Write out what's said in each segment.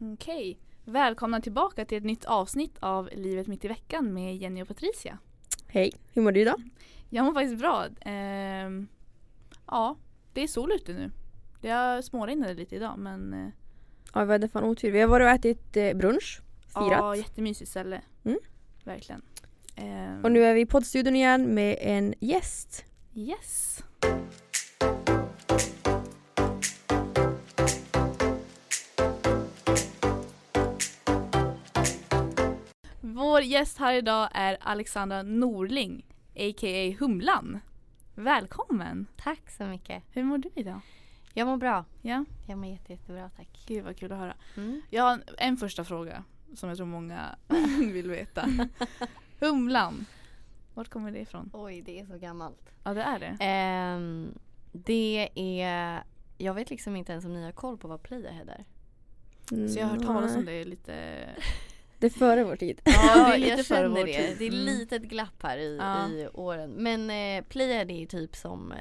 Okej. Välkomna tillbaka till ett nytt avsnitt av Livet mitt i veckan med Jenny och Patricia. Hej, hur mår du idag? Jag mår faktiskt bra. Ehm, ja, det är sol ute nu. Det har småregnat lite idag men eh, Ja, vi hade fan otur. Vi har varit och ätit eh, brunch, firat. ja, jättemysigt ställe. Mm. Verkligen. Ehm, Och nu är vi i poddstudion igen med en gäst. Yes. Vår gäst här idag är Alexandra Norling, a.k.a. Humlan. Välkommen! Tack så mycket. Hur mår du idag? Jag mår bra. Ja, Jag mår jätte, jättebra tack. gud vad kul att höra. Mm. Jag har en, första fråga som jag tror många vill veta. Humlan, vart kommer det ifrån? Oj, det är så gammalt. Ja det är det. Ehm, det är... Jag vet liksom inte ens om ni har koll på vad Playahead är. Så jag har hört talas om det lite. Det är före vår tid. Ja, det är lite jag före känner vår det. tid. Det är Mm. litet glapp här i, Ja. i åren. Men eh, Playahead är ju typ som... Eh,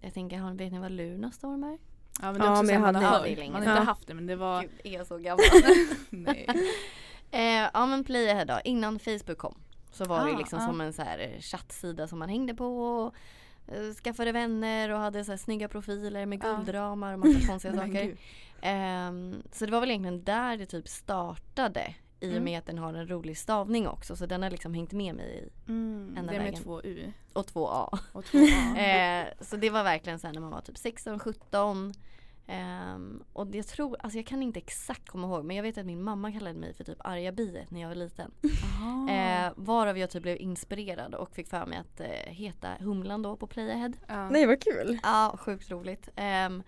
jag tänker, vet ni vad Lunarstorm är? Ja men det är Ja, men jag hade- det hört. Man har inte Ja. haft det men det var. Gud, är jag så gammal? Nej. Eh, ja men Playahead då, innan Facebook kom så var det Ah, liksom ah. som en så här eh, chattsida som man hängde på och eh, skaffade vänner och hade så här snygga profiler med Ja. guldramar och massa konstiga saker. Ehm, så det var väl egentligen där det typ startade i och Mm. med att den har en rolig stavning också så den har liksom hängt med mig i, Mm, Enda det är med vägen. två U och två A. och två A. Eh, så det var verkligen sen när man var typ 16, 17 Ehm, och jag tror, alltså jag kan inte exakt komma ihåg men jag vet att min mamma kallade mig för typ arga biet när jag var liten. Eh, varav jag typ blev inspirerad och fick för mig att eh, heta Humlan då på Playahead. ja. Nej vad kul. Ja, sjukt roligt. Ehm,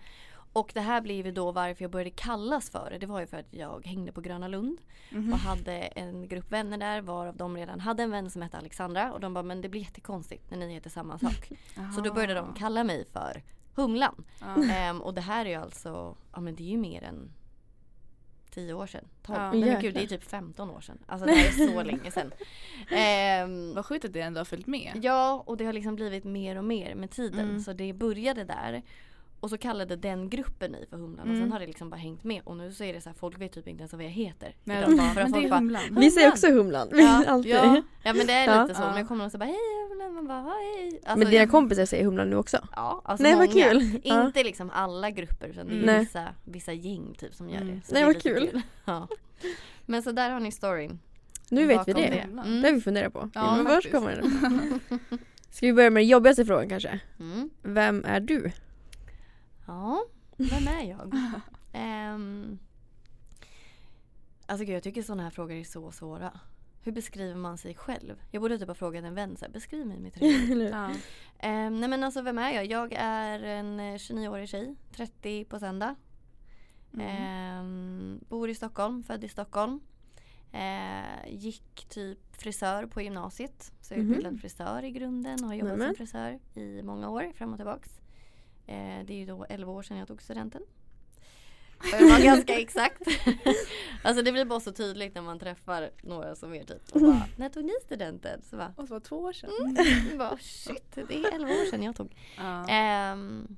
och det här blev ju då varför jag började kallas för det. Det var ju för att jag hängde på Gröna Lund Mhm. och hade en grupp vänner där varav de redan hade en vän som hette Alexandra och de bara men det blir jättekonstigt när ni heter samma sak. Så då började de kalla mig för Humlan. Ehm, och det här är ju alltså, ja men det är ju mer än 10 år sedan. 12. Ja. Nej men Jäklar. gud det är typ 15 år sedan. Alltså det är så länge sedan. Ehm, Vad sjukt att det ändå har följt med. Ja, och det har liksom blivit mer och mer med tiden. Mm. Så det började där. Och så kallade den gruppen mig för Humlan och Mm. sen har det liksom bara hängt med. Och nu så är det så här, folk vet typ inte ens vad jag heter. Nej, bara för att men det är bara, humlan. Vi säger också humlan. Ja, Alltid. ja, ja men det är Ja. lite så. Ja. Men jag kommer och så bara hej Humlan, man bara hej. Alltså, Men dina kompisar säger humlan nu också. Ja, alltså Nej, många. vad kul. Ja. Inte liksom alla grupper utan det är vissa, vissa gäng typ som gör Mm. det. Så Nej, det är vad lite kul. Ja. Men så där har ni storyn. Nu vet vi bakom det. Mm. Det har vi funderat på. Ja, men var faktiskt. kommer den? Ska vi börja med den jobbigaste frågan kanske? Mm. Vem är du? Ja, vem är jag? um, alltså gud, jag tycker sådana här frågor är så svåra. Hur beskriver man sig själv? Jag borde typ ha frågat en vän så här, beskriv mig med tre ord. Eller hur? Ja. Ehm, nej men alltså vem är jag? Jag är en eh, 29-årig tjej, 30 på söndag. Mm. Ehm, bor i Stockholm, född i Stockholm. Eh, gick typ frisör på gymnasiet. Så jag är Mhm. utbildad frisör i grunden och har jobbat Nämen. som frisör i många år fram och tillbaks. Eh, det är ju då 11 år sedan jag tog studenten. Och jag var ganska exakt. alltså det blir bara så tydligt när man träffar några som är typ och bara, när tog ni studenten? Så bara, Och så var två år sedan. jag bara shit, det är 11 år sedan jag tog. Ja. Ehm,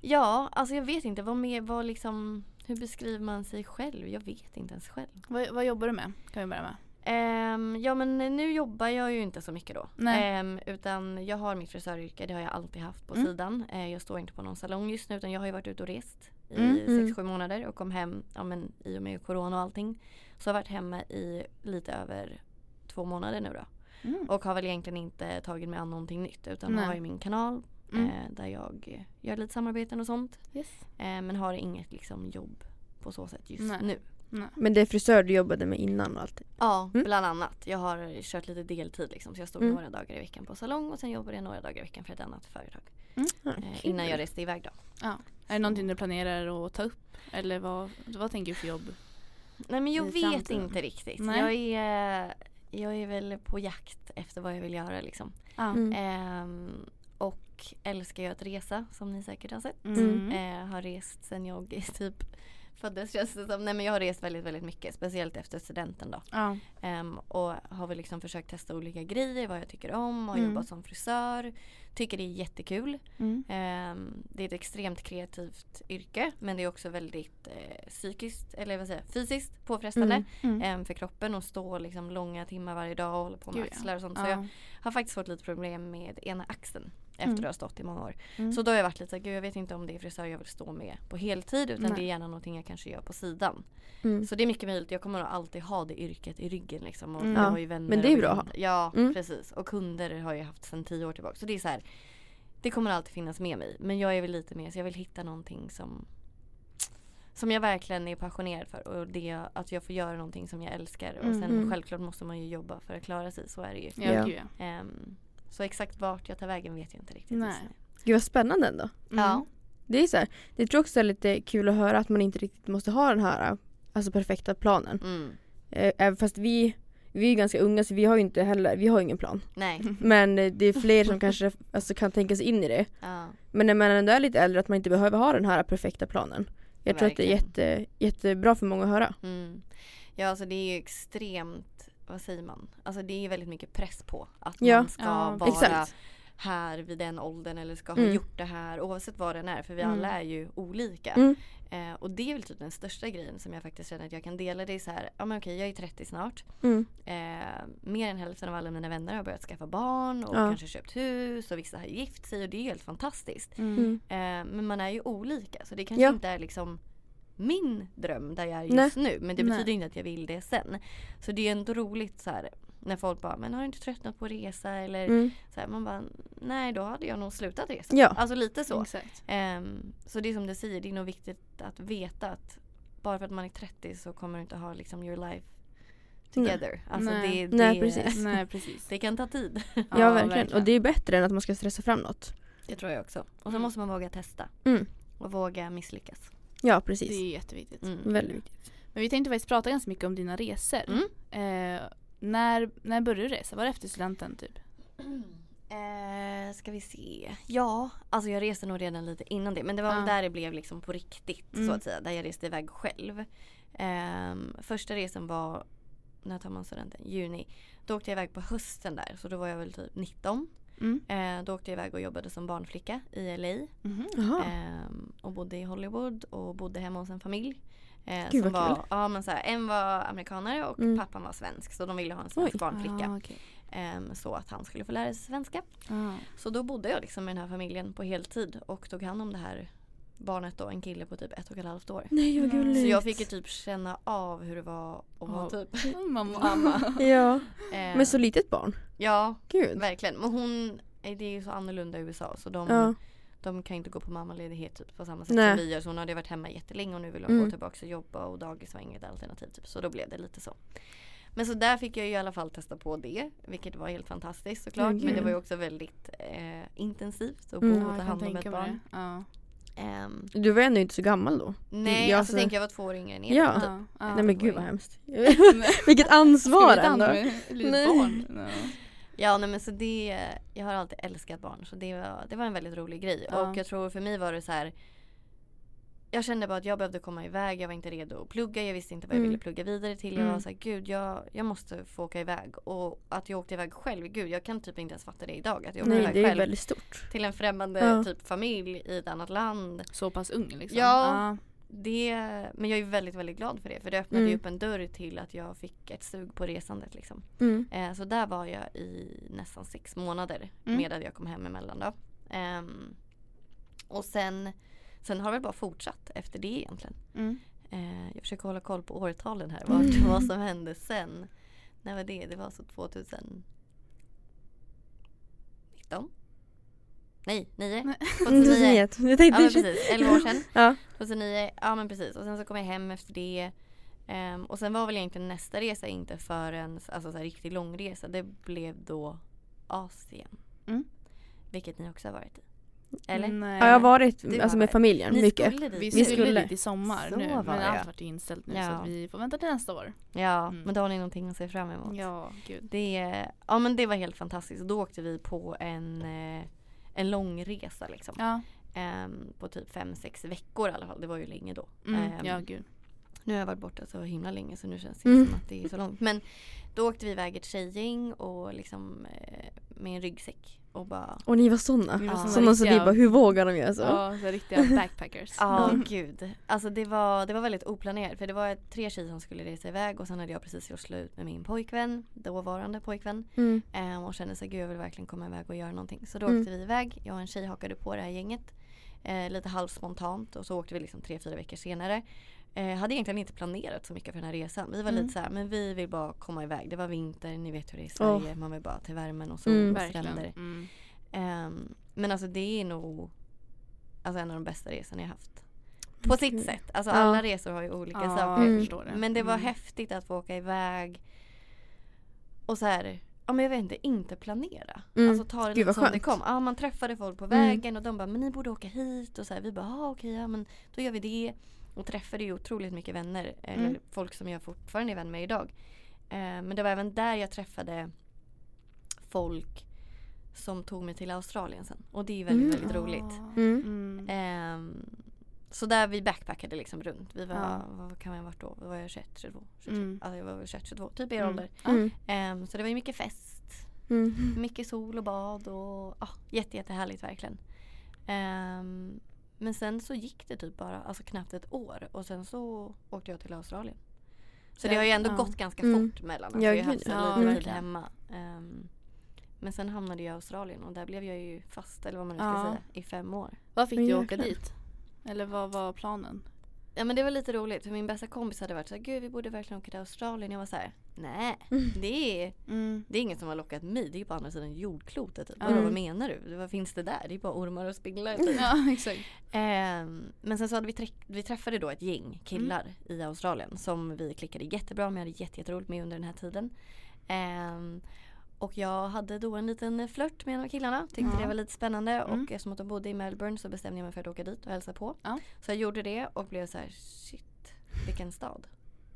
ja, alltså jag vet inte. Vad mer, vad liksom, hur beskriver man sig själv? Jag vet inte ens själv. Vad, vad jobbar du med? Kan vi börja med. Ehm, ja men nu jobbar jag ju inte så mycket då. Ehm, utan jag har mitt frisöryrke, det har jag alltid haft på Mm. sidan. Eh, jag står inte på någon salong just nu utan jag har ju varit ute och rest i Mm. Mm. 6-7 månader och kom hem ja, men, i och med corona och allting. Så jag har varit hemma i lite över två månader nu då. Mm. Och har väl egentligen inte tagit mig an någonting nytt utan Nej. har ju min kanal Mm. eh, där jag gör lite samarbeten och sånt. Yes. Eh, men har inget liksom jobb på så sätt just Nej. nu. Nej. Men det är frisör du jobbade med innan och allt. Ja, Mm. bland annat. Jag har kört lite deltid liksom, så jag stod Mm. några dagar i veckan på salong och sen jobbade jag några dagar i veckan för ett annat företag. Ja, Eh, kul. innan jag reste iväg då. Ja. Är det någonting du planerar att ta upp? Eller vad, vad tänker du för jobb? Nej men jag I vet framtiden? inte riktigt. Nej. Jag är, jag är väl på jakt efter vad jag vill göra liksom. Ja. Mm. Ehm, och älskar ju att resa som ni säkert har sett. Mm. Eh, har rest sen jag är typ föddes känns det som. Nej men jag har rest väldigt väldigt mycket. Speciellt efter studenten då. Ja. Ehm, och har väl liksom försökt testa olika grejer, vad jag tycker om. Har Mm. jobbat som frisör. Tycker det är jättekul. Mm. Ehm, det är ett extremt kreativt yrke men det är också väldigt eh, psykiskt, eller vad säger jag, fysiskt påfrestande Mm. Ehm, för kroppen att stå liksom långa timmar varje dag och hålla på med Gud, axlar och sånt. Så Ja. jag har faktiskt fått lite problem med ena axeln efter Mm. att ha stått i många år. Mm. Så då har jag varit lite såhär, jag vet inte om det är frisör jag vill stå med på heltid utan Nej. det är gärna någonting jag kanske gör på sidan. Mm. Så det är mycket möjligt, jag kommer nog alltid ha det yrket i ryggen liksom. Och Mm. jag Ja, har ju vänner men det är bra att vänner. Ja Mm. precis. Och kunder har jag haft sedan tio år tillbaka. Så det är så här. Det kommer alltid finnas med mig. Men jag är väl lite mer så jag vill hitta någonting som som jag verkligen är passionerad för och det att jag får göra någonting som jag älskar och Mm. sen Mm. självklart måste man ju jobba för att klara sig, så är det ju. Ja, Ja. Så exakt vart jag tar vägen vet jag inte riktigt Nej. Gud vad spännande ändå. Mm. Ja. Det är så här, det tror jag också är lite kul att höra att man inte riktigt måste ha den här alltså perfekta planen. Mm. Eh, Även fast vi, vi är ganska unga så vi har ju inte heller, vi har ingen plan. Nej. Men eh, det är fler som kanske alltså, kan tänka sig in i det. Ja. Men när man ändå är lite äldre att man inte behöver ha den här perfekta planen. Jag tror att det är jätte, jättebra för många att höra. Mm. Ja alltså det är ju extremt, vad säger man? Alltså det är ju väldigt mycket press på att Ja. man ska Ja, vara Exakt. här vid den åldern eller ska ha Mm. gjort det här oavsett vad den är för vi Mm. alla är ju olika. Mm. Eh, och det är väl typ den största grejen som jag faktiskt känner att jag kan dela. Det är så här, ja men okej jag är 30 snart. Mm. Eh, mer än hälften av alla mina vänner har börjat skaffa barn och Ja. kanske köpt hus och vissa har gift sig och det är helt fantastiskt. Mm. Mm. Eh, men man är ju olika så det kanske Ja. inte är liksom min dröm där jag är Nej. just nu. Men det Nej. betyder inte att jag vill det sen. Så det är ändå roligt så här när folk bara, men har du inte tröttnat på att resa? Eller Mm. så här, man bara, nej då hade jag nog slutat resa. Ja. Alltså lite så. Exakt. Ehm, så det är som du säger, det är nog viktigt att veta att bara för att man är 30 så kommer du inte ha liksom your life together. Alltså Nej. det, det, Nej, precis. Nej precis. det kan ta tid. Ja, verkligen. Och det är bättre än att man ska stressa fram något. Det tror jag också. Och så Mm. måste man våga testa. Mm. Och våga misslyckas. Ja Det precis. är jätteviktigt. Mm. Väldigt viktigt. Men vi tänkte faktiskt prata ganska mycket om dina resor. Mm. Eh, när, när började du resa? Var det efter studenten typ? Eh, ska vi se. Ja, alltså jag reste nog redan lite innan det. Men det var Ja. där det blev liksom på riktigt Mm. så att säga. Där jag reste iväg själv. Ehm, första resan var, när tar man studenten? Juni. Då åkte jag iväg på hösten där. Så då var jag väl typ 19. Mm. Eh, då åkte jag iväg och jobbade som barnflicka i LA. Mhm. Ehm, och bodde i Hollywood och bodde hemma hos en familj. Eh, Gud, som vad var, ja, men så här, en var amerikanare och Mm. pappan var svensk. Så de ville ha en svensk Oj. barnflicka. Ah, okej. Ehm, så att han skulle få lära sig svenska. Ah. Så då bodde jag liksom med den här familjen på heltid och tog hand om det här barnet då, en kille på typ ett och ett halvt år. Nej vad Mm. gulligt. Så jag fick ju typ känna av hur det var att vara typ Mamma. mamma. Ja. Eh, Men så litet barn. Ja, Gud. verkligen. Men hon, eh, det är ju så annorlunda i USA så de, Ja. de kan inte gå på mammaledighet typ på samma sätt Nej. som vi gör. Så hon hade varit hemma jättelänge och nu vill hon Mm. gå tillbaka och jobba och dagis var inget alternativ. Typ. Så då blev det lite så. Men så där fick jag ju i alla fall testa på det. Vilket var helt fantastiskt såklart. Men det var ju också väldigt eh, intensivt att bo Mm. och ta hand om ett barn. det. Ja. Ehm, Du var ändå inte så gammal då. nej, Ja, alltså så- tänk jag var två år yngre än er. Ja. Ja. Ja. Nej men gud vad hemskt. Vilket ansvar ändå. barn? Ja. Ja nej men så det, jag har alltid älskat barn så det var, det var en väldigt rolig grej. Ja. Och jag tror för mig var det så här. Jag kände bara att jag behövde komma iväg, jag var inte redo att plugga, jag visste inte vad jag Mm. ville plugga vidare till. Jag Mm. var så här, gud jag, jag måste få åka iväg. Och att jag åkte iväg själv, gud jag kan typ inte ens fatta det idag. Att jag åkte Nej iväg det är själv väldigt stort. till en främmande Ja. typ familj i ett annat land. Så pass ung liksom? Ja. Det, men jag är väldigt väldigt glad för det för det öppnade ju Mm. upp en dörr till att jag fick ett sug på resandet liksom. Mm. Eh, så där var jag i nästan sex månader Mm. med att jag kom hem emellan då. Ehm, och sen, sen har det bara fortsatt efter det egentligen. Mm. Eh, jag försöker hålla koll på årtalen här, vad, Mm. vad som hände sen. När var det? Det var så 2019? Nej, 9. Nej. 2009. Jag tänkte Ja men precis, 11 år sedan. Ja. 2009, ja men precis. Och sen så kom jag hem efter det. Ehm, och sen var väl egentligen nästa resa inte förrän, alltså så här riktig långresa. Det blev då Asien. Mm. Vilket ni också har varit i. Eller? Nej. Ja, jag har varit Du alltså med varit- familjen Ni mycket. skulle dit. Vi Vi skulle, dit i sommar Så nu var men allt ja. vart inställt nu Ja. så att vi får vänta till nästa år. Ja, Mm. men då har ni någonting att se fram emot. Ja, gud. Det, ja men det var helt fantastiskt. Då åkte vi på en, eh, en lång resa liksom. Ja. Ehm, på typ 5-6 veckor i alla fall. Det var ju länge då. Mm. Ehm, Ja gud. nu har jag varit borta så himla länge så nu känns det Mm. som att det är så långt. Men då åkte vi iväg ett tjejgäng och liksom eh, med en ryggsäck och bara Och ni var såna. Vi var Ja. såna Såna som vi bara, hur vågar de göra så? Ja, så riktiga backpackers. Ja Mm. gud. Alltså det var, det var väldigt oplanerat för det var tre tjejer som skulle resa iväg och sen hade jag precis gjort slut med min pojkvän, dåvarande pojkvän. Mm. Ehm, och kände så gud jag vill verkligen komma iväg och göra någonting. Så då Mm. åkte vi iväg, jag och en tjej hakade på det här gänget. Eh, lite halvspontant och så åkte vi liksom tre, fyra veckor senare. Eh, hade egentligen inte planerat så mycket för den här resan. Vi var Mm. lite så här, men vi vill bara komma iväg. Det var vinter, ni vet hur det är i Sverige. Man vill bara till värmen och sol Mm. och stränder. Mm. Ehm, men alltså det är nog alltså, en av de bästa resorna jag haft. På sitt sätt. Alltså Ja. alla resor har ju olika Ja, saker. jag Mm. förstår det. Men det var Mm. häftigt att få åka iväg. Och så här, ja men jag vet inte, inte planera. Mm. Alltså ta det Gud, lite som det kom. Ja man träffade folk på Mm. vägen och de bara, men ni borde åka hit. Och så här, vi bara, ja okej, ja men då gör vi det. Och träffade ju otroligt mycket vänner. Eller Mm. folk som jag fortfarande är vän med idag. Eh, men det var även där jag träffade folk som tog mig till Australien sen. Och det är väldigt, Mm. väldigt roligt. Ja. Mm. Mm. Ehm, så där vi backpackade liksom runt. Vi var, Ja. vad kan vi ha varit då? Var jag 21, 22, 23. Mm. Alltså jag var väl 21, 22, typ er Mm. ålder. Mm. Ehm, så det var ju mycket fest. Mm. Mycket sol och bad och ja, jätte, jättehärligt verkligen. Ehm, men sen så gick det typ bara, alltså knappt ett år och sen så åkte jag till Australien. Så det har ju ändå Ja. gått ganska Mm. fort mellan. Alltså Ja, jag har haft ja. lite tid hemma. Ehm, men sen hamnade jag i Australien och där blev jag ju fast, eller vad man nu ska Ja. säga, i fem år. Vad fick Men du åka dit? Eller vad var planen? Ja men det var lite roligt för min bästa kompis hade varit så här, gud vi borde verkligen åka till Australien. Jag var så här, nej det är, Mm. det är inget som har lockat mig. Det är på andra sidan jordklotet. Typ. Vadå, vad menar du? Vad finns det där? Det är bara ormar och spindlar. Typ. Ja exakt. Ehm, men sen så hade vi, vi träffade då ett gäng killar i Australien som vi klickade jättebra med. Jag hade jätte- jätteroligt med under den här tiden. Ehm, och jag hade då en liten flört med en av killarna. Tyckte Ja. det var lite spännande Mm. och eftersom att de bodde i Melbourne så bestämde jag mig för att åka dit och hälsa på. Ja. Så jag gjorde det och blev så här: shit vilken stad.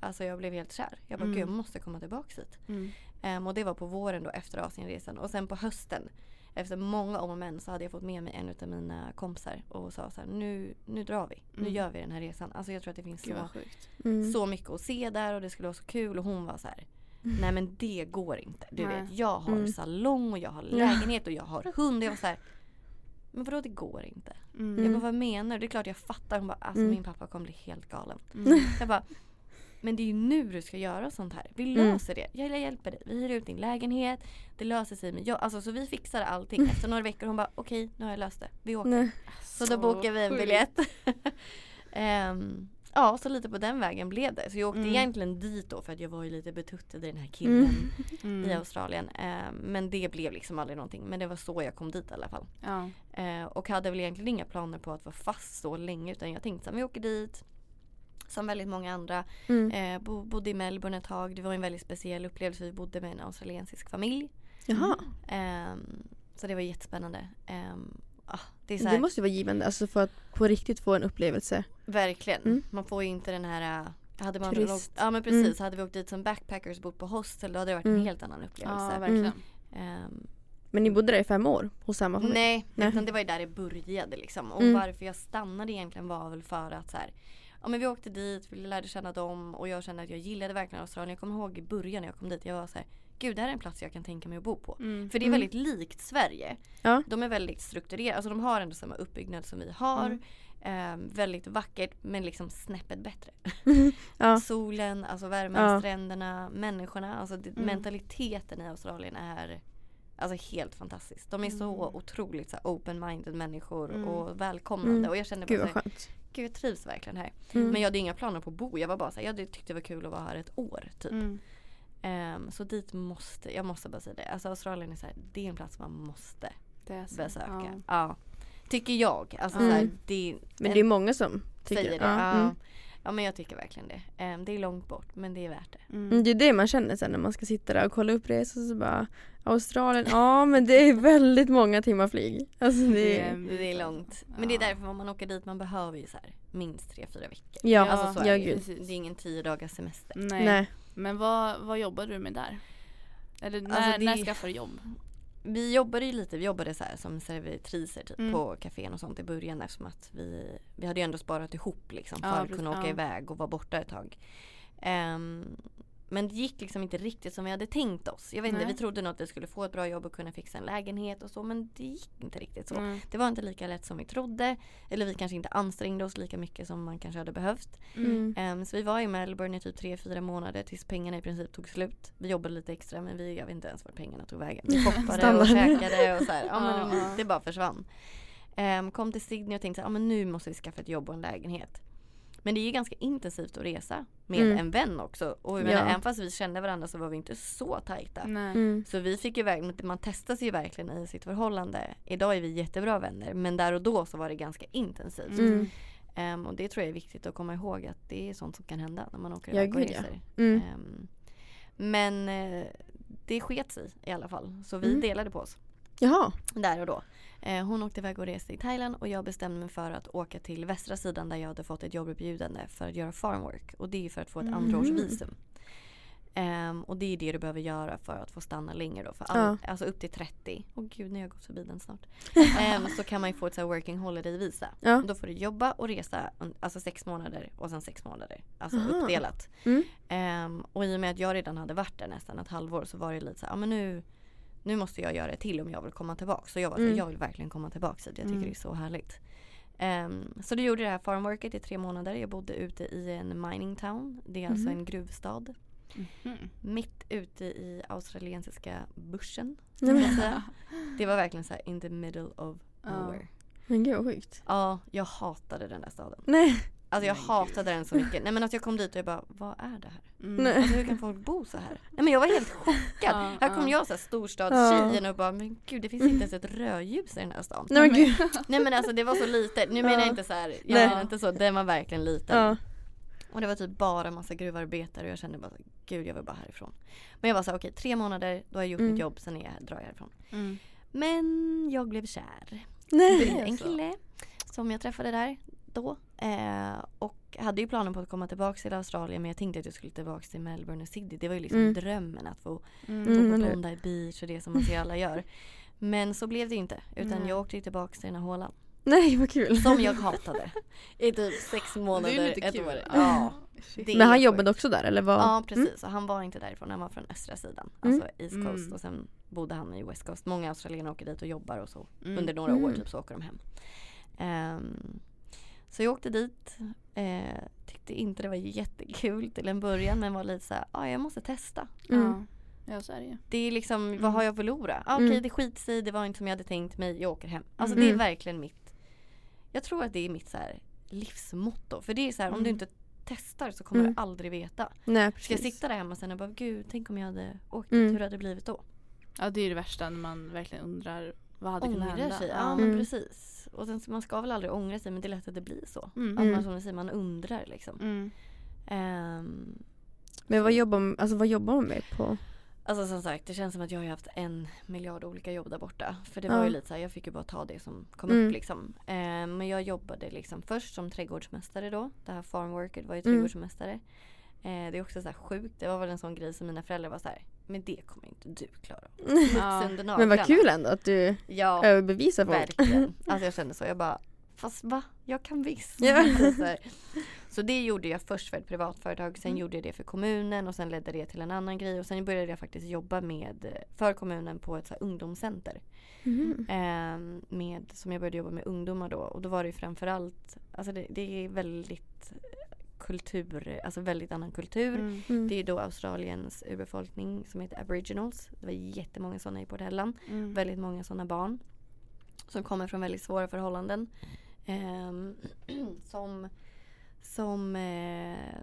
Alltså jag blev helt kär. Jag bara Mm. gud jag måste komma tillbaks hit. Mm. Ehm, och det var på våren då efter Asienresan. Och sen på hösten efter många om och men så hade jag fått med mig en av mina kompisar och sa så här, nu, nu drar vi. Nu Mm. gör vi den här resan. Alltså jag tror att det finns så. Mm. så mycket att se där och det skulle vara så kul. Och hon var så här, nej men det går inte. Du Nej. vet, jag har Mm. salong och jag har lägenhet och jag har hund. Jag var så här, men vadå det går inte? Mm. Jag bara, vad menar du? Det är klart jag fattar. Hon bara, alltså Mm. min pappa kommer bli helt galen. Mm. Jag bara, men det är ju nu du ska göra sånt här. Vi Mm. löser det. Jag hjälper dig. Vi hyr ut din lägenhet. Det löser sig. Men jag, alltså, så vi fixar allting. Efter några veckor hon bara, okej nu har jag löst det. Vi åker. Nej. Så då bokade vi en biljett. Ehm, ja, så lite på den vägen blev det. Så jag åkte Mm. egentligen dit då för att jag var ju lite betuttad i den här killen Mm. i Australien. Ehm, men det blev liksom aldrig någonting. Men det var så jag kom dit i alla fall. Ja. Eh, och hade väl egentligen inga planer på att vara fast så länge utan jag tänkte att vi åker dit. Som väldigt många andra. Mm. Eh, bo, bodde i Melbourne ett tag. Det var en väldigt speciell upplevelse. Vi bodde med en australiensisk familj. Jaha. Ehm, så det var jättespännande. Ehm, ah, det är så här, Det måste ju vara givande alltså för att på riktigt få en upplevelse. Verkligen. Mm. Man får ju inte den här äh, hade man åkt, ja men precis, Mm. hade vi åkt dit som backpackers och bott på hostel då hade det varit Mm. en helt annan upplevelse. ja, verkligen. Ehm, Men ni bodde där i fem år hos samma familj? Nej, Nej. utan det var ju där det började liksom. Och Mm. varför jag stannade egentligen var väl för att så här, ja men vi åkte dit, vi lärde känna dem och jag kände att jag gillade verkligen Australien. Jag kommer ihåg i början när jag kom dit, jag var så här, gud det här är en plats jag kan tänka mig att bo på. Mm. För det är Mm. väldigt likt Sverige. Ja. De är väldigt strukturerade, alltså de har ändå samma uppbyggnad som vi har. Mm. Ehm, väldigt vackert men liksom snäppet bättre. Ja. Solen, alltså värmen, Ja. stränderna, människorna. Alltså Mm. mentaliteten i Australien är alltså helt fantastisk. De är så Mm. otroligt så open-minded människor Mm. och välkomnande. Mm. Och jag kände bara Gud så vad skönt. Gud jag trivs verkligen här. Mm. Men jag hade inga planer på att bo. Jag var bara så här, jag tyckte det var kul att vara här ett år typ. Mm. Ehm, så dit måste, jag måste bara säga det. Alltså Australien är så här, det är en plats man måste Det är så. besöka. Ja. Ja. Tycker jag. Alltså Mm. så här, det, Men det är många som tycker säger det. Ja. Ja. Men jag tycker verkligen det. Ehm, det är långt bort men det är värt det. Mm, Mm. Det är det man känner sen när man ska sitta där och kolla upp resor så bara Australien, ja men det är väldigt många timmar flyg. Alltså det är, Det är långt. Men det är därför om man åker dit man behöver ju så här minst tre fyra veckor. ja, Alltså så är ja det. Det är ingen tio dagars semester. Nej. Nej. Men vad, vad jobbar du med där? Eller när, Alltså, det- när skaffar du jobb? Vi jobbade ju lite, vi jobbade så här som servitriser typ Mm. på kafén och sånt i början eftersom att vi, vi hade ju ändå sparat ihop liksom för Ja, att kunna åka ja. iväg och vara borta ett tag. Ehm, men det gick liksom inte riktigt som vi hade tänkt oss. Jag vet inte, Nej. vi trodde nog att vi skulle få ett bra jobb och kunna fixa en lägenhet och så men det gick inte riktigt så. Mm. Det var inte lika lätt som vi trodde. Eller vi kanske inte ansträngde oss lika mycket som man kanske hade behövt. Mm. Ehm, så vi var i Melbourne i typ 3-4 månader tills pengarna i princip tog slut. Vi jobbade lite extra men vi, jag vet inte ens vart pengarna tog vägen. Vi shoppade och käkade och så här, ja, men det bara försvann. Ehm, kom till Sydney och tänkte ja, men nu måste vi skaffa ett jobb och en lägenhet. Men det är ju ganska intensivt att resa med Mm. en vän också. Och jag Ja. menar, även fast vi kände varandra så var vi inte så tajta. Nej. Mm. Så vi fick ju verkligen, man testas ju verkligen i sitt förhållande. Idag är vi jättebra vänner men där och då så var det ganska intensivt. Mm. Ehm, och det tror jag är viktigt att komma ihåg att det är sånt som kan hända när man åker iväg och gud, ja. reser. Mm. Ehm, men eh, det sket sig i alla fall. Så vi Mm. delade på oss Jaha. där och då. Eh, hon åkte iväg och reste i Thailand och jag bestämde mig för att åka till västra sidan där jag hade fått ett jobberbjudande för att göra farmwork. Och det är för att få ett Mhm. andraårsvisum. Ehm, och det är det du behöver göra för att få stanna längre då. För all, Alltså upp till 30. Åh gud, nu har jag gått förbi den snart. Ehm, så kan man ju få ett så här working holiday visa. Ja. Då får du jobba och resa alltså sex månader och sen sex månader. Alltså Aha. uppdelat. Mm. Ehm, och i och med att jag redan hade varit där nästan ett halvår så var det lite så ja men nu, nu måste jag göra det till om jag vill komma tillbaka. Så jag var Mm. jag vill verkligen komma tillbaka hit. Jag tycker Mm. det är så härligt. Ehm, så då gjorde det här farmworket i tre månader. Jag bodde ute i en mining town. Det är alltså Mhm. en gruvstad. Mhm. Mitt ute i australiensiska säga. Det var verkligen så här in the middle of nowhere. men gud vad sjukt. Ja, jag hatade den där staden. Nej. Alltså jag hatade den så mycket. Nej men att jag kom dit och jag bara, vad är det här? Mm. Alltså hur kan folk bo så här? Nej men jag var helt chockad. Ja, här kom ja. jag så här storstadstjejen och bara, men gud det finns inte ens ett rödljus i den här stan. Nej men gud. Nej men alltså det var så litet. Nu menar jag Ja. inte så här, jag Nej. menar inte så, den var verkligen liten. Och det var typ bara massa gruvarbetare och jag kände bara, gud jag vill bara härifrån. Men jag var så här, okej tre månader, då har jag gjort Mm. mitt jobb, sen är jag, drar jag härifrån. Mm. Men jag blev kär Nej. i är en kille som jag träffade där då. Eh, och hade ju planen på att komma tillbaka till Australien men jag tänkte att jag skulle tillbaka till Melbourne och Sydney. Det var ju liksom Mm. drömmen att få Mm. Mm, på hur? Bondi Beach och det som man ser alla gör. Men så blev det ju inte. Utan Nej. jag åkte tillbaka till den här hålan. Nej vad kul. Som jag hatade. I typ sex Det månader, är ju lite ett kul. år. Ja. Ja. Det Men han är jobbade också där eller vad? Ja precis, och han var inte därifrån, han var från östra sidan. Mm. Alltså East Coast Mm. och sen bodde han i West Coast. Många australienare åker dit och jobbar och så. Mm. Under några år Mm. typ så åker de hem. Ehm, så jag åkte dit. Eh, tyckte inte det var jättekul till en början men var lite såhär, ja ah, jag måste testa. Mm. Ja. så är det ju. Det är liksom, Mm. vad har jag att förlora? Ah, Okej Mm. det skits i, det var inte som jag hade tänkt mig, jag åker hem. Alltså Mm. det är verkligen mitt, jag tror att det är mitt så här, livsmotto. För det är så här, om du Mm. inte testar så kommer Mm. du aldrig veta. Nej Ska jag sitta där hemma sen och bara gud tänk om jag hade åkt Mm. dit, hur hade det blivit då? Ja det är det värsta när man verkligen undrar vad hade kunnat Ångrar hända. sig, ja, Ja. men Mm. precis. Och sen, så man ska väl aldrig ångra sig men det är lätt att det blir så. Mm. Att man Mm. som du säger, man undrar liksom. Mm. Ehm, Men vad jobbar, man- alltså, vad jobbar man med på? Alltså som sagt, det känns som att jag har haft en miljard olika jobb där borta. För det var Ja. ju lite så här, jag fick ju bara ta det som kom Mm. upp liksom. Eh, men jag jobbade liksom först som trädgårdsmästare då. Det här farmworket var ju Mm. trädgårdsmästare. Eh, det är också så här sjukt. Det var väl en sån grej som mina föräldrar var så här. Men det kommer inte du klara. Under Men vad kul ändå att du Ja, överbevisar folk. verkligen. Alltså jag kände så. Jag bara, fast va? Jag kan visst. Ja. så, så det gjorde jag först för ett privat företag. Sen Mm. gjorde jag det för kommunen och sen ledde det till en annan grej. Och sen började jag faktiskt jobba med, för kommunen på ett så ungdomscenter. Mhm. Ehm, med, som jag började jobba med ungdomar då. Och då var det ju framförallt, alltså det, det är väldigt kultur, alltså väldigt annan kultur. Mm. Mm. Det är då Australiens urbefolkning som heter aboriginals. Det var jättemånga sådana i Port Helland. Mm. Väldigt många sådana barn. Som kommer från väldigt svåra förhållanden. Ehm, som som, eh,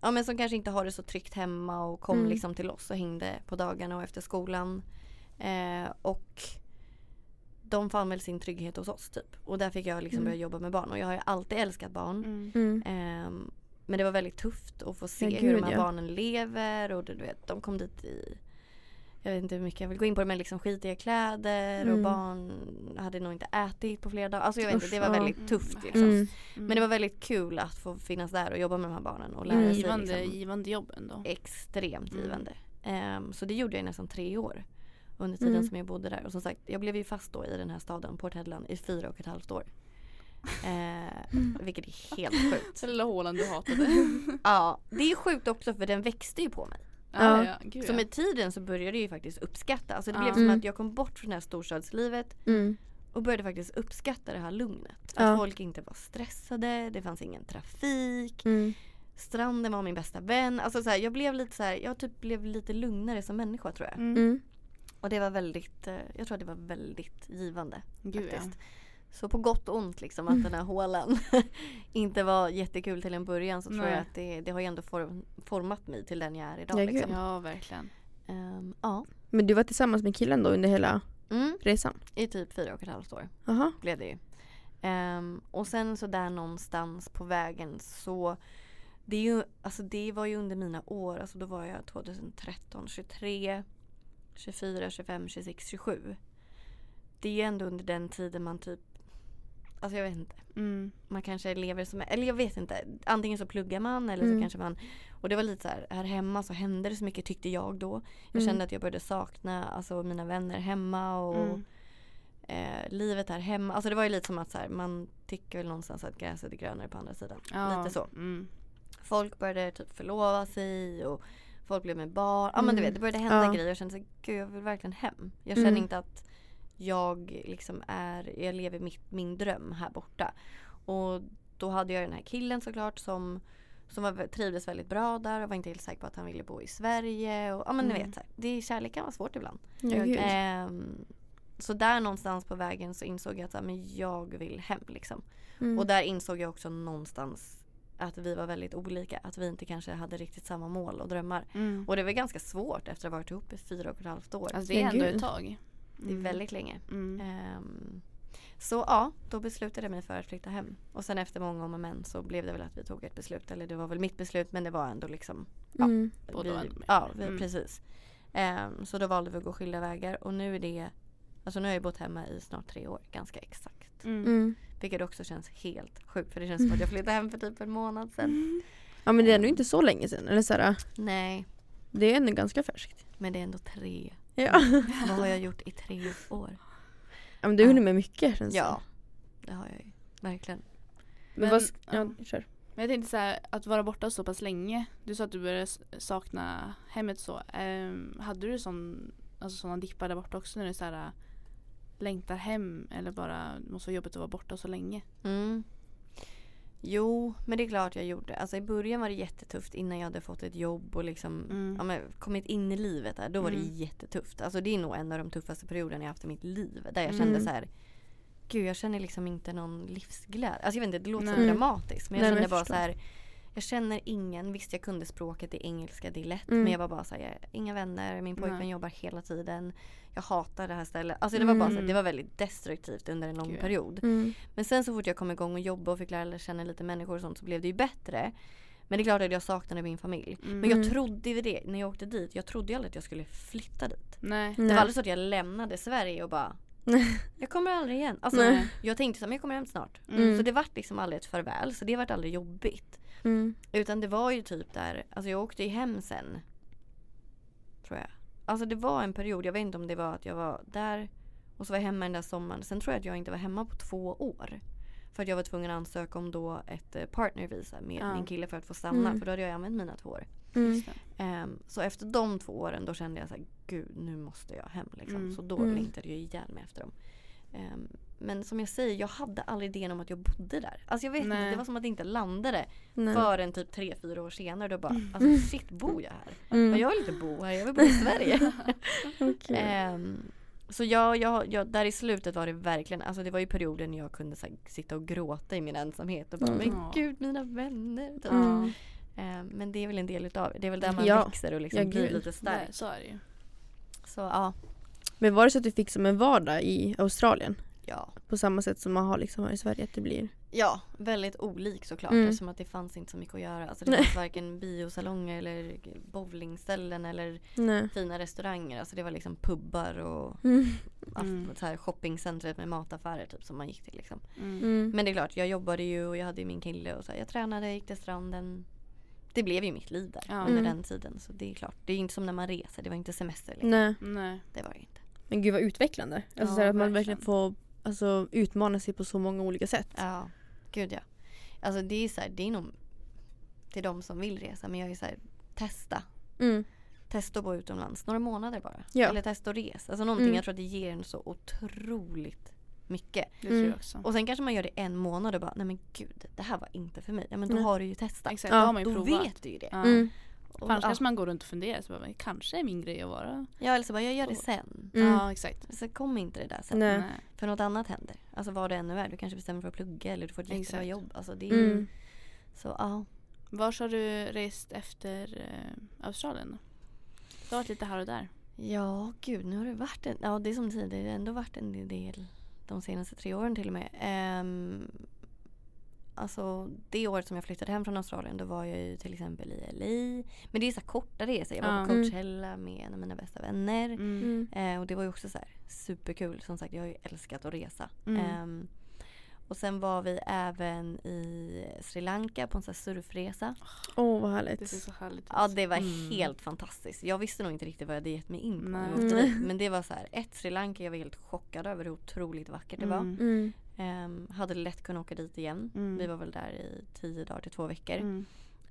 ja, men som kanske inte har det så tryggt hemma och kom Mm. liksom till oss och hängde på dagarna och efter skolan. Eh, och de fann väl sin trygghet hos oss typ. Och där fick jag liksom Mm. börja jobba med barn. Och jag har ju alltid älskat barn. Mm. Mm. Ehm, men det var väldigt tufft att få se Ja, hur gud, de här ja. barnen lever och du vet, de kom dit i jag vet inte hur mycket jag vill gå in på det men liksom skitiga kläder och Mm. barn hade nog inte ätit på flera dagar. Alltså jag vet inte, Usch, det var ja. väldigt tufft liksom. Mm. Men det var väldigt kul att få finnas där och jobba med de här barnen och lära Mm. sig givande, liksom, givande jobb ändå. extremt Mm. givande. Ehm, så det gjorde jag i nästan tre år. Under tiden Mm. som jag bodde där. Och som sagt, jag blev ju fast då i den här staden, Port Hedland, i fyra och ett halvt år. Eh, vilket är helt sjukt. Så lilla hålan du hatade. Ja, det är sjukt också för den växte ju på mig. ja, Ja. ja, gud, Så med tiden så började jag ju faktiskt uppskatta. Alltså det Ja. blev som Mm. att jag kom bort från det här storstadslivet Mm. och började faktiskt uppskatta det här lugnet. Att Ja. folk inte var stressade, det fanns ingen trafik, Mm. stranden var min bästa vän. Alltså så här, jag blev lite så här, jag typ blev lite lugnare som människa tror jag. Mm. Och det var väldigt, eh, jag tror att det var väldigt givande. Gud, ja. faktiskt. Så på gott och ont liksom att den här hålan inte var jättekul till en början så tror Nej. jag att det, det har ju ändå form, format mig till den jag är idag. Ja, liksom. ja, verkligen. Ehm, ja. Men du var tillsammans med killen då under hela Mm, resan? I typ fyra och ett halvt år Jaha. blev det ju. Ehm, och sen så där någonstans på vägen så det, är ju, alltså det var ju under mina år, alltså då var jag 2013, 23, 24, 25, 26, 27. Det är ändå under den tiden man typ, alltså jag vet inte. Mm. man kanske lever som, eller jag vet inte. Antingen så pluggar man eller Mm. så kanske man Och det var lite så här, här hemma så hände det så mycket tyckte jag då. Jag Mm. kände att jag började sakna alltså mina vänner hemma och Mm. eh, livet här hemma. Alltså det var ju lite som att så här, man tycker väl någonstans att gräset är grönare på andra sidan. Ja. Lite så. Mm. Folk började typ förlova sig och folk blev med barn. Ja men du Mm. vet det började hända Ja. grejer. Jag kände så gud jag vill verkligen hem. Jag känner Mm. inte att jag liksom är, jag lever mitt, min dröm här borta. Och då hade jag den här killen såklart som som var, trivdes väldigt bra där och var inte helt säker på att han ville bo i Sverige. Och, ja men ni Mm. vet, så här, det, kärlek kan vara svårt ibland. Ja. Ehm, så där någonstans på vägen så insåg jag att men jag vill hem liksom. Mm. Och där insåg jag också någonstans att vi var väldigt olika. Att vi inte kanske hade riktigt samma mål och drömmar. Mm. Och det var ganska svårt efter att ha varit ihop i fyra och ett halvt år. Alltså det är ändå ett tag. det är Mm. väldigt länge. Mm. Ehm, så ja, då beslutade jag mig för att flytta hem. Och sen efter många om och men så blev det väl att vi tog ett beslut. Eller det var väl mitt beslut men det var ändå liksom ja, Mm. Vi. Ja, vi, Mm. precis. Ehm, så då valde vi att gå skilda vägar och nu är det Alltså nu har jag bott hemma i snart tre år, ganska exakt. Mm. Mm. Vilket också känns helt sjukt för det känns som att jag flyttade hem för typ en månad sedan. Ja men det är ändå inte så länge sedan. Eller så här, Nej, det är ändå ganska färskt. men det är ändå tre. Ja. Vad har jag gjort i tre år? ja men du har hunnit med mycket känns det Ja, det har jag ju. Verkligen. Men, Men, vad, ja, kör. Men jag tänkte så här, att vara borta så pass länge. Du sa att du började sakna hemmet så. Ehm, hade du sån, alltså sådana dippar där borta också när du så här, längtar hem eller bara det måste vara jobbigt att vara borta så länge? Mm. Jo, men det är klart jag gjorde. Alltså i början var det jättetufft innan jag hade fått ett jobb och liksom Mm. ja, men, kommit in i livet där. Då var det Mm. jättetufft. Alltså det är nog en av de tuffaste perioderna jag haft i mitt liv. Där jag Mm. kände så här. Gud jag känner liksom inte någon livsglädje. Alltså jag vet inte, det låter så Nej. dramatiskt. Men jag Nej, men kände jag bara förstår. så här. Jag känner ingen, visst jag kunde språket, det engelska, det är lätt. Mm. Men jag var bara så här, jag har inga vänner, min pojkvän Nej. jobbar hela tiden. Jag hatar det här stället. Alltså det var bara så här, Mm. det var väldigt destruktivt under en lång Gud, period. Mm. Men sen så fort jag kom igång och jobbade och fick lära känna lite människor och sånt så blev det ju bättre. Men det är klart att jag saknade min familj. Mm. Men jag Mm. trodde ju det när jag åkte dit. Jag trodde ju aldrig att jag skulle flytta dit. Nej. Det var aldrig så att jag lämnade Sverige och bara Jag kommer aldrig igen. Alltså, Nej. jag tänkte så här, men jag kommer hem snart. Mm. Så det vart liksom aldrig ett farväl. Så det vart aldrig jobbigt. Mm. Utan det var ju typ där, alltså jag åkte ju hem sen. Tror jag. Alltså det var en period, jag vet inte om det var att jag var där och så var jag hemma den där sommaren. Sen tror jag att jag inte var hemma på två år. För att jag var tvungen att ansöka om då ett eh, partnervisa med Ja. min kille för att få stanna. Mm. För då hade jag använt mina två år. Mm. Ehm, så efter de två åren då kände jag så här, gud nu måste jag hem liksom. Mm. Så då Mm. längtade jag ihjäl mig efter dem. Ehm, men som jag säger, jag hade aldrig idén om att jag bodde där. Alltså jag vet inte, Nej. det var som att det inte landade Nej. förrän typ tre fyra år senare. Då bara, alltså shit bor jag här? Mm. Men jag vill inte bo här, jag vill bo i Sverige. Okej. Ehm, så jag, jag, jag, där i slutet var det verkligen, alltså det var ju perioden när jag kunde så här, sitta och gråta i min ensamhet och bara, Mm. men gud mina vänner. Typ. Mm. Ehm, men det är väl en del utav det. Det är väl där man Ja. växer och liksom Ja, blir lite Nej, stark. så är det ju. Så ja, Men var det så att du fick som en vardag i Australien? Ja. På samma sätt som man har liksom här i Sverige att det blir? Ja, väldigt olik såklart Mm. eftersom att det fanns inte så mycket att göra. Alltså det Nej. fanns varken biosalonger eller bowlingställen eller Nej. fina restauranger. Alltså det var liksom pubbar och Mm. Mm. så här shoppingcentret med mataffärer typ som man gick till liksom. Mm. Mm. Men det är klart, jag jobbade ju och jag hade ju min kille och så här, jag tränade, gick till stranden. Det blev ju mitt liv där Ja. under Mm. den tiden. Så det är klart, det är ju inte som när man reser, det var inte semester liksom. Nej. Nej. Det var det inte. Men gud vad utvecklande. Alltså Ja, så här, att man verkligen får alltså, utmana sig på så många olika sätt. Ja, gud ja. Alltså det är så här, det är nog till de som vill resa men jag är så här, testa. Mm. Testa att bo utomlands några månader bara. Ja. Eller testa att resa. Alltså någonting Mm. jag tror att det ger en så otroligt mycket. Det Mm. tror jag också. Och sen kanske man gör det en månad och bara nej men gud det här var inte för mig. Ja men då Nej. har du ju testat. Exakt, Ja, då har man ju Då provat. vet du ju det. Ja. Och, Annars ja. kanske man går runt och funderar, så bara, "Men kanske är min grej att vara. ja eller så bara jag gör det sen. Mm. Ja exakt. Så kommer inte det där sen. Nej. För något annat händer. Alltså vad det än nu är. Du kanske bestämmer för att plugga eller du får ett jättebra Exakt. jobb. Alltså det är Mm. Så ja. Vars har du rest efter eh, Australien? Du har varit lite här och där. Ja, gud nu har det varit en, ja det är som du säger, det har ändå varit en del de senaste tre åren till och med. Um, alltså det året som jag flyttade hem från Australien då var jag ju till exempel i LA. Men det är så här korta resor. Jag var Ja. på Mm. Coachella med en av mina bästa vänner. Mm. Mm. Eh, och det var ju också så här superkul. Som sagt, jag har ju älskat att resa. Mm. Ehm, och sen var vi även i Sri Lanka på en sån här surfresa. Åh vad Det härligt. ser så härligt. Ja det var Mm. helt fantastiskt. Jag visste nog inte riktigt vad jag hade gett mig in på. Men det var så här, ett Sri Lanka, jag var helt chockad över hur otroligt vackert det var. Ehm, hade lätt kunnat åka dit igen. Mm. Vi var väl där i tio dagar till två veckor. Mm.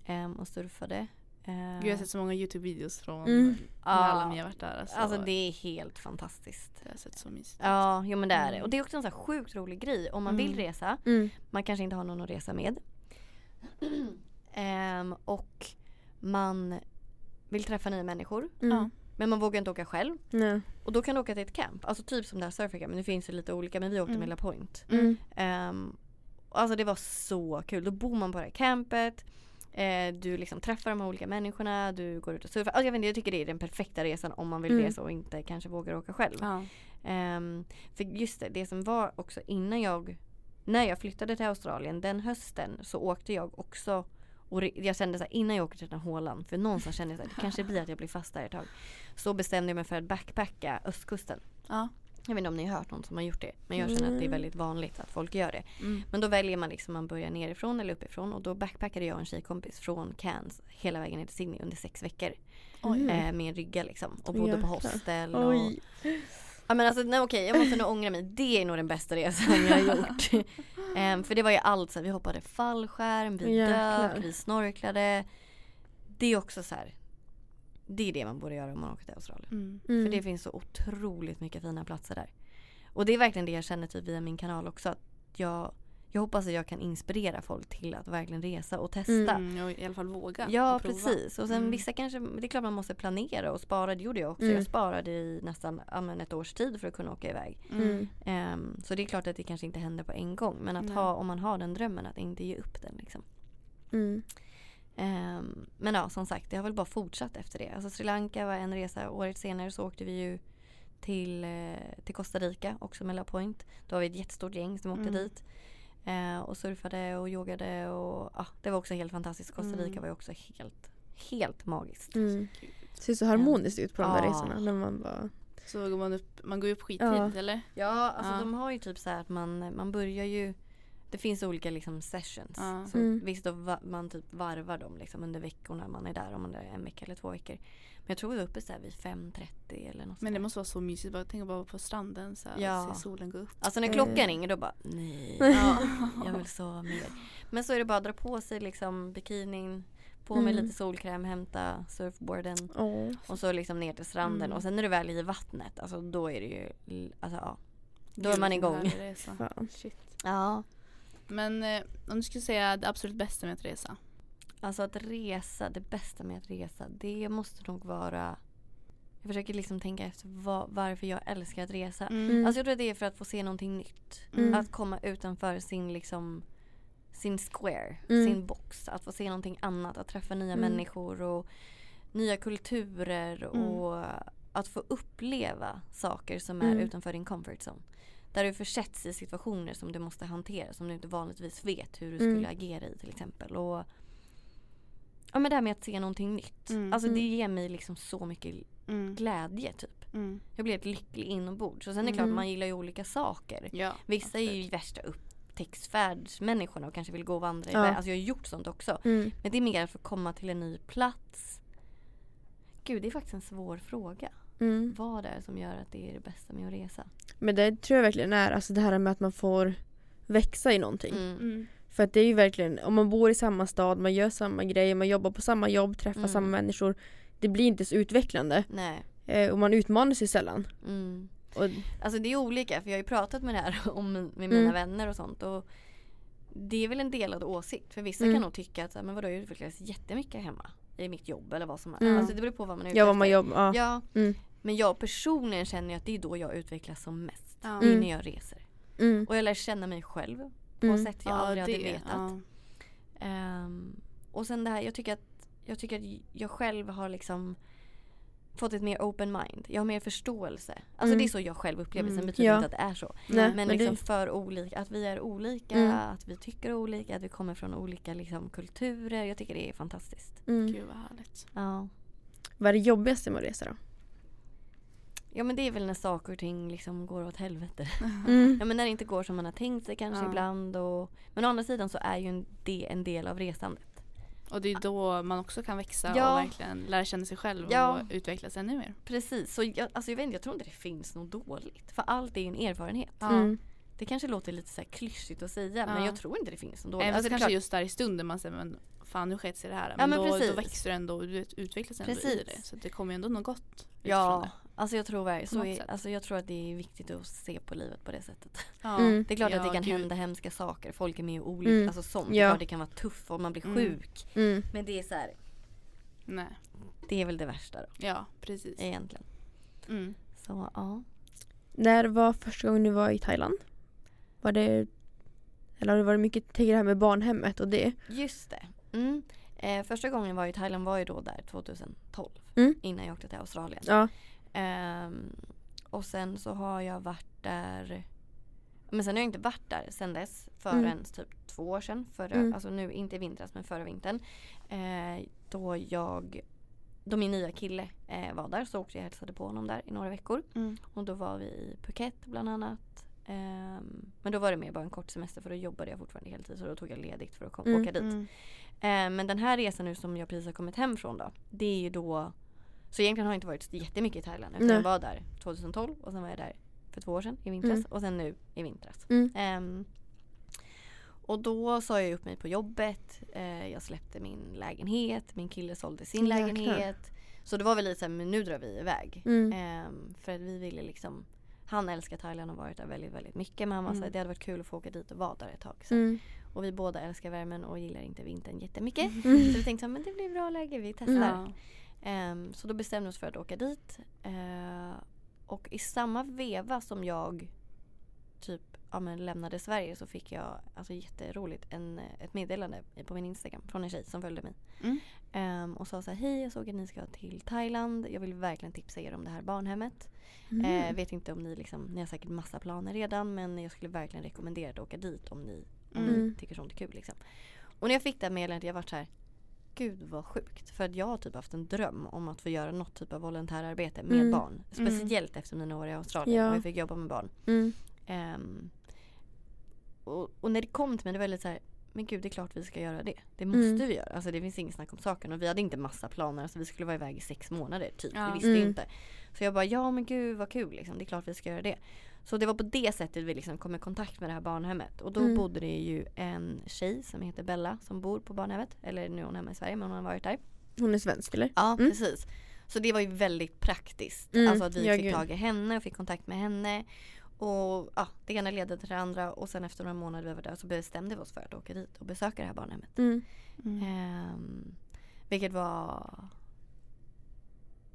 Ehm, och surfade. Ehm, Gud, jag har sett så många Youtube-videos från Mm. när alla ni har varit där. Alltså, Alltså det är helt fantastiskt. det har sett så mysigt ut. Ja, jo men det är det. Mm. Och det är också en så här sjukt rolig grej. Om man vill Mm. resa, Mm. man kanske inte har någon att resa med. Ehm, och man vill träffa nya människor. Mm. Ja. Men man vågar inte åka själv. Nej. Och då kan du åka till ett camp. Alltså typ som det här surfcamp. Men det finns ju lite olika. Men vi åkte Mm. med La Point. Mm. Ehm, alltså det var så kul. Då bor man på det här campet. Eh, du liksom träffar de här olika människorna. Du går ut och surfar. Alltså jag, vet inte, jag tycker det är den perfekta resan om man vill Mm. resa och inte kanske vågar åka själv. Ja. Ehm, för just det, det som var också innan jag När jag flyttade till Australien den hösten så åkte jag också och jag kände så här, innan jag åker till den här hålan för någonstans kände jag här, det kanske blir att jag blir fast där ett tag. Så bestämde jag mig för att backpacka östkusten. Ja. Jag vet inte om ni har hört någon som har gjort det. Men jag känner att det är Mm. väldigt vanligt att folk gör det. Mm. Men då väljer man liksom, man börjar nerifrån eller uppifrån. Och då backpackade jag och en tjejkompis från Cairns hela vägen ner till Sydney under sex veckor. Mm. Eh, med en rygga liksom. Och bodde på Jäklar. hostel. Och, Oj. Ja men alltså nej, okej jag måste nog ångra mig. Det är nog den bästa resan jag har gjort. Ehm, för det var ju allt så här, vi hoppade fallskärm, vi Jäklar. dök, vi snorklade. Det är också så här. Det är det man borde göra om man åker till Australien. Mm. Mm. För det finns så otroligt mycket fina platser där. Och det är verkligen det jag känner typ via min kanal också. Att jag, jag hoppas att jag kan inspirera folk till att verkligen resa och testa. Mm, och I alla fall våga. Ja och prova. precis och sen Mm. vissa kanske, det är klart man måste planera och spara, det gjorde jag också. Mm. Jag sparade i nästan ja, men ett års tid för att kunna åka iväg. Mm. Ehm, så det är klart att det kanske inte händer på en gång men att Nej. ha, om man har den drömmen att inte ge upp den liksom. Mm. Ehm, men ja som sagt det har väl bara fortsatt efter det. Alltså Sri Lanka var en resa, året senare så åkte vi ju till, eh, till Costa Rica också med La Point. Då var vi ett jättestort gäng som åkte Mm. dit. Eh, och surfade och yogade och ja, det var också helt fantastiskt. Costa Rica Mm. var ju också helt, helt magiskt. Mm. Det ser så harmoniskt ut på de där Ja. resorna. När man bara... Så går man upp, man går ju upp skittidigt Ja. eller? Ja, alltså Ja. de har ju typ så här att man, man börjar ju Det finns olika liksom sessions. Ja. Så Mm. Visst då va, man typ varvar dem liksom under veckorna man är där. Om man är en vecka eller två veckor. Men jag tror vi var uppe så här vid 5.30 eller något Men det måste vara så mysigt. Bara tänka bara på stranden så här, Ja. och se solen gå upp. Alltså när Eh. klockan ringer då bara nej. Ja. Jag vill sova mer. Men så är det bara att dra på sig liksom bikinin. På med Mm. lite solkräm, hämta surfboarden. Åh. Och så liksom ner till stranden. Mm. Och sen när du väl är i vattnet. Alltså då är det ju Alltså ja. Då Gud, är man igång. resa. Shit. Ja. Men eh, om du skulle säga det absolut bästa med att resa? Alltså att resa, det bästa med att resa, det måste nog vara Jag försöker liksom tänka efter vad, varför jag älskar att resa. Mm. Alltså jag tror att det är för att få se någonting nytt. Mm. Att komma utanför sin liksom sin square, Mm. sin box. Att få se någonting annat, att träffa nya Mm. människor och nya kulturer Mm. och att få uppleva saker som är Mm. utanför din comfort zone. Där du försätts i situationer som du måste hantera som du inte vanligtvis vet hur du Mm. skulle agera i till exempel. Och Ja men det här med att se någonting nytt. Mm. Alltså det Mm. ger mig liksom så mycket Mm. glädje typ. Mm. Jag blir helt lycklig inombords. Och sen är det klart man gillar ju olika saker. Ja, Vissa är ju absolut. värsta upptäcktsfärdsmänniskorna och kanske vill gå och vandra Ja. iväg. Alltså jag har gjort sånt också. Men det är mer att få komma till en ny plats. Gud det är faktiskt en svår fråga. Vad det är som gör att det är det bästa med att resa. Men det tror jag verkligen är alltså det här med att man får växa i någonting. Mm. Mm. För att det är ju verkligen, om man bor i samma stad, man gör samma grejer, man jobbar på samma jobb, träffar Mm. samma människor. Det blir inte så utvecklande. Nej. Eh, och man utmanar sig sällan. Mm. Och, Alltså det är olika för jag har ju pratat med det här om, med mina Mm. vänner och sånt. Och det är väl en delad åsikt. För vissa Mm. kan nog tycka att men vadå jag utvecklas jättemycket hemma. I mitt jobb eller vad som helst. Mm. Alltså det beror på vad man är ute ja, vad man efter. jobbar, ja. Ja. Mm. Men jag personligen känner ju att det är då jag utvecklas som mest. Ja. Mm. när jag reser. Mm. Och jag lär känna mig själv på Mm. sätt jag Ja, aldrig hade det, vetat. ja. Ehm, och sen det här, jag tycker att jag tycker att jag själv har liksom fått ett mer open mind. Jag har mer förståelse. Alltså Mm. det är så jag själv upplever det. Sen Mm. betyder Ja. inte att det är så. Nej, Men men liksom det, för olika, att vi är olika, Mm. att vi tycker olika, att vi kommer från olika liksom, kulturer. Jag tycker det är fantastiskt. mm. Gud vad härligt. Ja. Vad är det jobbigaste med att resa då? Ja men det är väl när saker och ting liksom går åt helvete. Mm. Ja men när det inte går som man har tänkt sig kanske Ja. ibland. Och, men å andra sidan så är ju en, det en del av resandet. Och det är då man också kan växa Ja. och verkligen lära känna sig själv Ja. och utvecklas ännu mer. Precis, så jag, alltså jag, vet inte, jag tror inte det finns något dåligt. För allt är ju en erfarenhet. Ja. Mm. Det kanske låter lite så här klyschigt att säga men Ja. jag tror inte det finns något dåligt. Även Alltså, kanske klart- just där i stunden man säger men fan nu sket sig det här. Ja, Men, men då, då växer du ändå och du utvecklas ändå i Precis. det. Så det kommer ju ändå något gott Ja, det. Alltså jag tror verkligen så är, alltså jag tror att det är viktigt att se på livet på det sättet. Ja. Mm. Det är klart att Ja, det kan gud. hända hemska saker. Folk är med och olika, Mm. alltså sånt. Ja. Det kan vara tufft och man blir Mm. sjuk. Mm. Men det är så här, Nej. det är väl det värsta då Ja, precis. egentligen. Mm. Så ja. När var första gången du var i Thailand? Var det eller har det varit mycket, tänker det här med barnhemmet och det? Just det. Mm. Eh, första gången jag var i Thailand var ju då där 2012. Mm. Innan jag åkte till Australien. Ja. Ehm, och sen så har jag varit där Men sen har jag inte varit där sen dess förrän Mm. typ två år sedan. Förra, Mm. Alltså nu, inte i vintras men förra vintern. Eh, då jag Då min nya kille eh, var där så åkte jag och hälsade på honom där i några veckor. Mm. Och då var vi i Phuket bland annat. Ehm, men då var det mer bara en kort semester för då jobbade jag fortfarande heltid så då tog jag ledigt för att kom, Mm. åka dit. Mm. Eh, men den här resan nu som jag precis har kommit hem från då. Det är ju då Så egentligen har jag inte varit jättemycket i Thailand. Utan Nej. jag var där 2012 och sen var jag där för två år sedan i vintras. Mm. Och sen nu i vintras. Mm. Ehm, och då sa jag upp mig på jobbet. Eh, jag släppte min lägenhet. Min kille sålde sin Jäklar. lägenhet. Så det var väl lite såhär, men nu drar vi iväg. Mm. Ehm, för att vi ville liksom Han älskar Thailand och har varit där väldigt, väldigt mycket. Men han var Mm. såhär, det hade varit kul att få åka dit och vara där ett tag. Så. Mm. Och vi båda älskar värmen och gillar inte vintern jättemycket. Mm. Så vi tänkte att det blir bra läge, vi testar. Ja. Ehm, så då bestämde vi oss för att åka dit. Eh, och i samma veva som jag typ ja, men lämnade Sverige så fick jag alltså jätteroligt en, ett meddelande på min Instagram från en tjej som följde mig. Mm. Ehm, och sa så här, hej jag såg att ni ska till Thailand. Jag vill verkligen tipsa er om det här barnhemmet. Mm. Eh, vet inte om ni liksom, ni har säkert massa planer redan men jag skulle verkligen rekommendera att åka dit om ni, om Mm. ni tycker sånt är kul. Liksom. Och när jag fick det här meddelandet jag vart så här Gud vad sjukt. För att jag har typ haft en dröm om att få göra något typ av volontärarbete med Mm. barn. Speciellt efter mina år i Australien Ja. och jag fick jobba med barn. Mm. Ehm, och, och när det kom till mig det var lite så här men gud det är klart vi ska göra det. Det måste Mm. vi göra. Alltså det finns inget snack om saken. Och vi hade inte massa planer. Alltså vi skulle vara iväg i sex månader typ. Ja. Vi visste Mm. inte. Så jag bara ja men gud vad kul liksom. Det är klart vi ska göra det. Så det var på det sättet vi liksom kom i kontakt med det här barnhemmet. Och då Mm. bodde det ju en tjej som heter Bella som bor på barnhemmet. Eller nu är hon hemma i Sverige men hon har varit där. Hon är svensk eller? Ja Mm. precis. Så det var ju väldigt praktiskt. Mm, Alltså att vi ja, fick gud. tag i henne och fick kontakt med henne. Och ja, det ena ledde till det andra och sen efter några månader vi var där så bestämde vi oss för att åka dit och besöka det här barnhemmet. Mm. Mm. Ehm, vilket var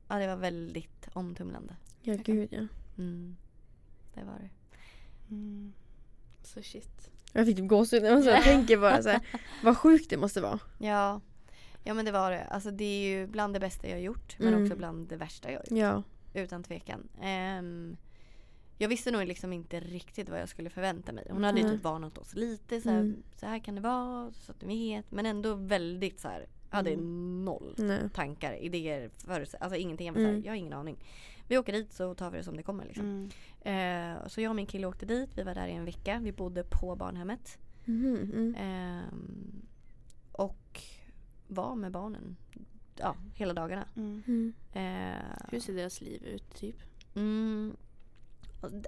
Ja det var väldigt omtumlande. Ja Jag gud ja. Mm. Det var det. Mm. Så shit. Jag fick typ gåshud när så här tänker bara så här, vad sjukt det måste vara. Ja. Ja men det var det. Alltså det är ju bland det bästa jag har gjort men Mm. också bland det värsta jag har gjort. Ja. Utan tvekan. Ehm, jag visste nog liksom inte riktigt vad jag skulle förvänta mig. Hon hade ju Nej. typ varnat oss lite så här, Mm. så här kan det vara, så att du vet. Men ändå väldigt så här, hade noll Nej. tankar, idéer, förutsättningar. Alltså ingenting. Jag, var så Mm. här, jag har ingen aning. Vi åker dit så tar vi det som det kommer liksom. Mm. Eh, så jag och min kille åkte dit. Vi var där i en vecka. Vi bodde på barnhemmet. Mm. Ehm, och var med barnen ja, hela dagarna. Mm. Mm. Eh, Hur ser deras liv ut typ? mm,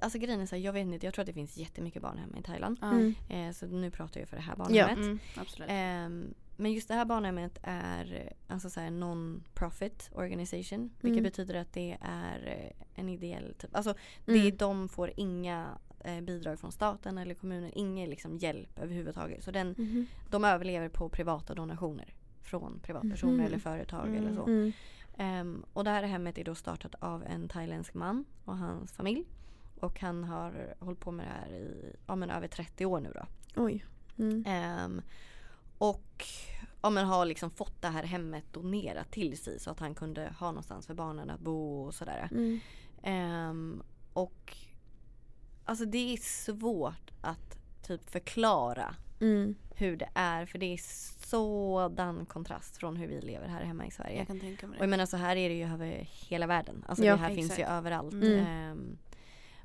alltså grejen är så här, jag vet inte, jag tror att det finns jättemycket barn hemma i Thailand. Ja. Mm. Eh, så nu pratar jag för det här barnhemmet. Mm, absolut. Ehm, men just det här barnhemmet är eh, alltså så non-profit organization. Vilket Mm. betyder att det är eh, en ideell typ. Alltså det, Mm. de får inga eh, bidrag från staten eller kommunen. Ingen liksom hjälp överhuvudtaget. Så den, Mhm. de överlever på privata donationer. Från privatpersoner Mhm. eller företag Mm. eller så. Mm. Ehm, och det här hemmet är då startat av en thailändsk man och hans familj. Och han har hållit på med det här i ja, men över 30 år nu då. Oj. Mm. Och ja, men har liksom fått det här hemmet donerat till sig så att han kunde ha någonstans för barnen att bo och sådär. Mm. Ehm, och alltså det är svårt att typ förklara Mm. hur det är för det är sådan kontrast från hur vi lever här hemma i Sverige. Jag kan tänka mig Och jag det. menar så här är det ju över hela världen. Alltså Ja, det här finns ju exakt. överallt. Mm. Ehm,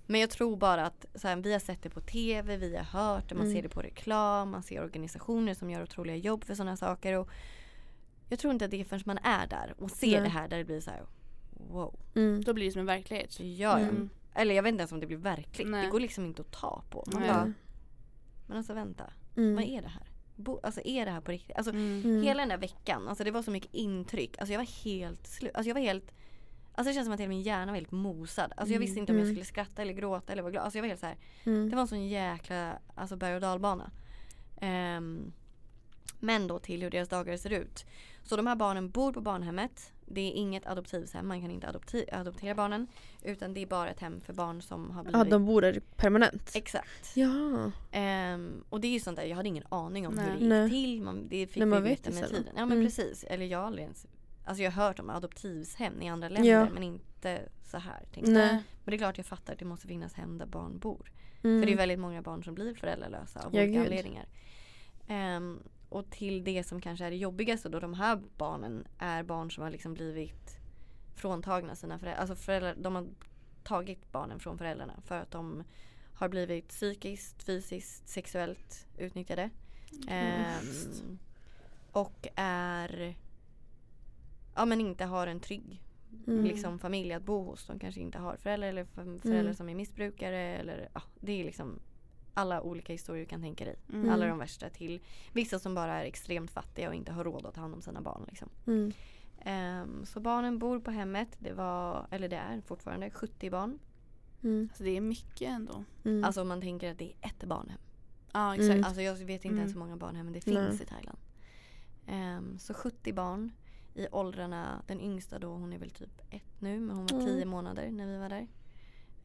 men jag tror bara att så här, vi har sett det på tv, vi har hört det, man Mm. ser det på reklam, man ser organisationer som gör otroliga jobb för sådana saker. Och jag tror inte att det är förrän man är där och ser Nej. det här där det blir så här wow. Mm. Då blir det som en verklighet. Ja, ja. Mm. Eller jag vet inte ens om det blir verkligt. Nej. Det går liksom inte att ta på. Man bara, men alltså vänta, Mm. vad är det här? Bo, alltså är det här på riktigt? Alltså Mm. Mm. Hela den där veckan, alltså det var så mycket intryck. Alltså jag var helt slut. Alltså jag var helt Alltså det känns som att hela min hjärna var helt mosad. Alltså jag visste inte om jag Mm. skulle skratta eller gråta eller vara glad. Alltså jag var helt så här. Mm. Det var en sån jäkla alltså berg och dalbana. Ehm, men då till hur deras dagar ser ut. Så de här barnen bor på barnhemmet. Det är inget adoptivhem, man kan inte adopti- adoptera barnen. Utan det är bara ett hem för barn som har blivit... Ja, de bor där permanent? Exakt. Ja. Ehm, och det är ju sånt där, jag hade ingen aning om Nej. hur det gick Nej. till. Man, det fick Nej, man vi vet veta med tiden. Ja men Mm. precis. Eller jag har aldrig ens Alltså jag har hört om adoptivshem i andra länder Ja. men inte så här. Men det är klart jag fattar att det måste finnas hem där barn bor. Mm. För det är väldigt många barn som blir föräldralösa av Ja, olika gud. anledningar. Ehm, och till det som kanske är det jobbigaste då, de här barnen är barn som har liksom blivit fråntagna sina föräldrar. Alltså föräldrar, de har tagit barnen från föräldrarna för att de har blivit psykiskt, fysiskt, sexuellt utnyttjade. Ehm, och är Ja men inte har en trygg Mm. liksom, familj att bo hos. De kanske inte har föräldrar eller fam- föräldrar Mm. som är missbrukare. Eller, ja, det är liksom alla olika historier du kan tänka dig. Mm. Alla de värsta till vissa som bara är extremt fattiga och inte har råd att ta hand om sina barn. Liksom. Mm. Ehm, så barnen bor på hemmet. Det var, eller det är fortfarande 70 barn. Mm. Alltså det är mycket ändå. Mm. Alltså om man tänker att det är ett barnhem. Ja exakt. Mm. Alltså jag vet inte Mm. ens hur många barnhem det finns Nej. i Thailand. Ehm, så 70 barn i åldrarna, den yngsta då hon är väl typ ett nu men hon var Mm. 10 månader när vi var där.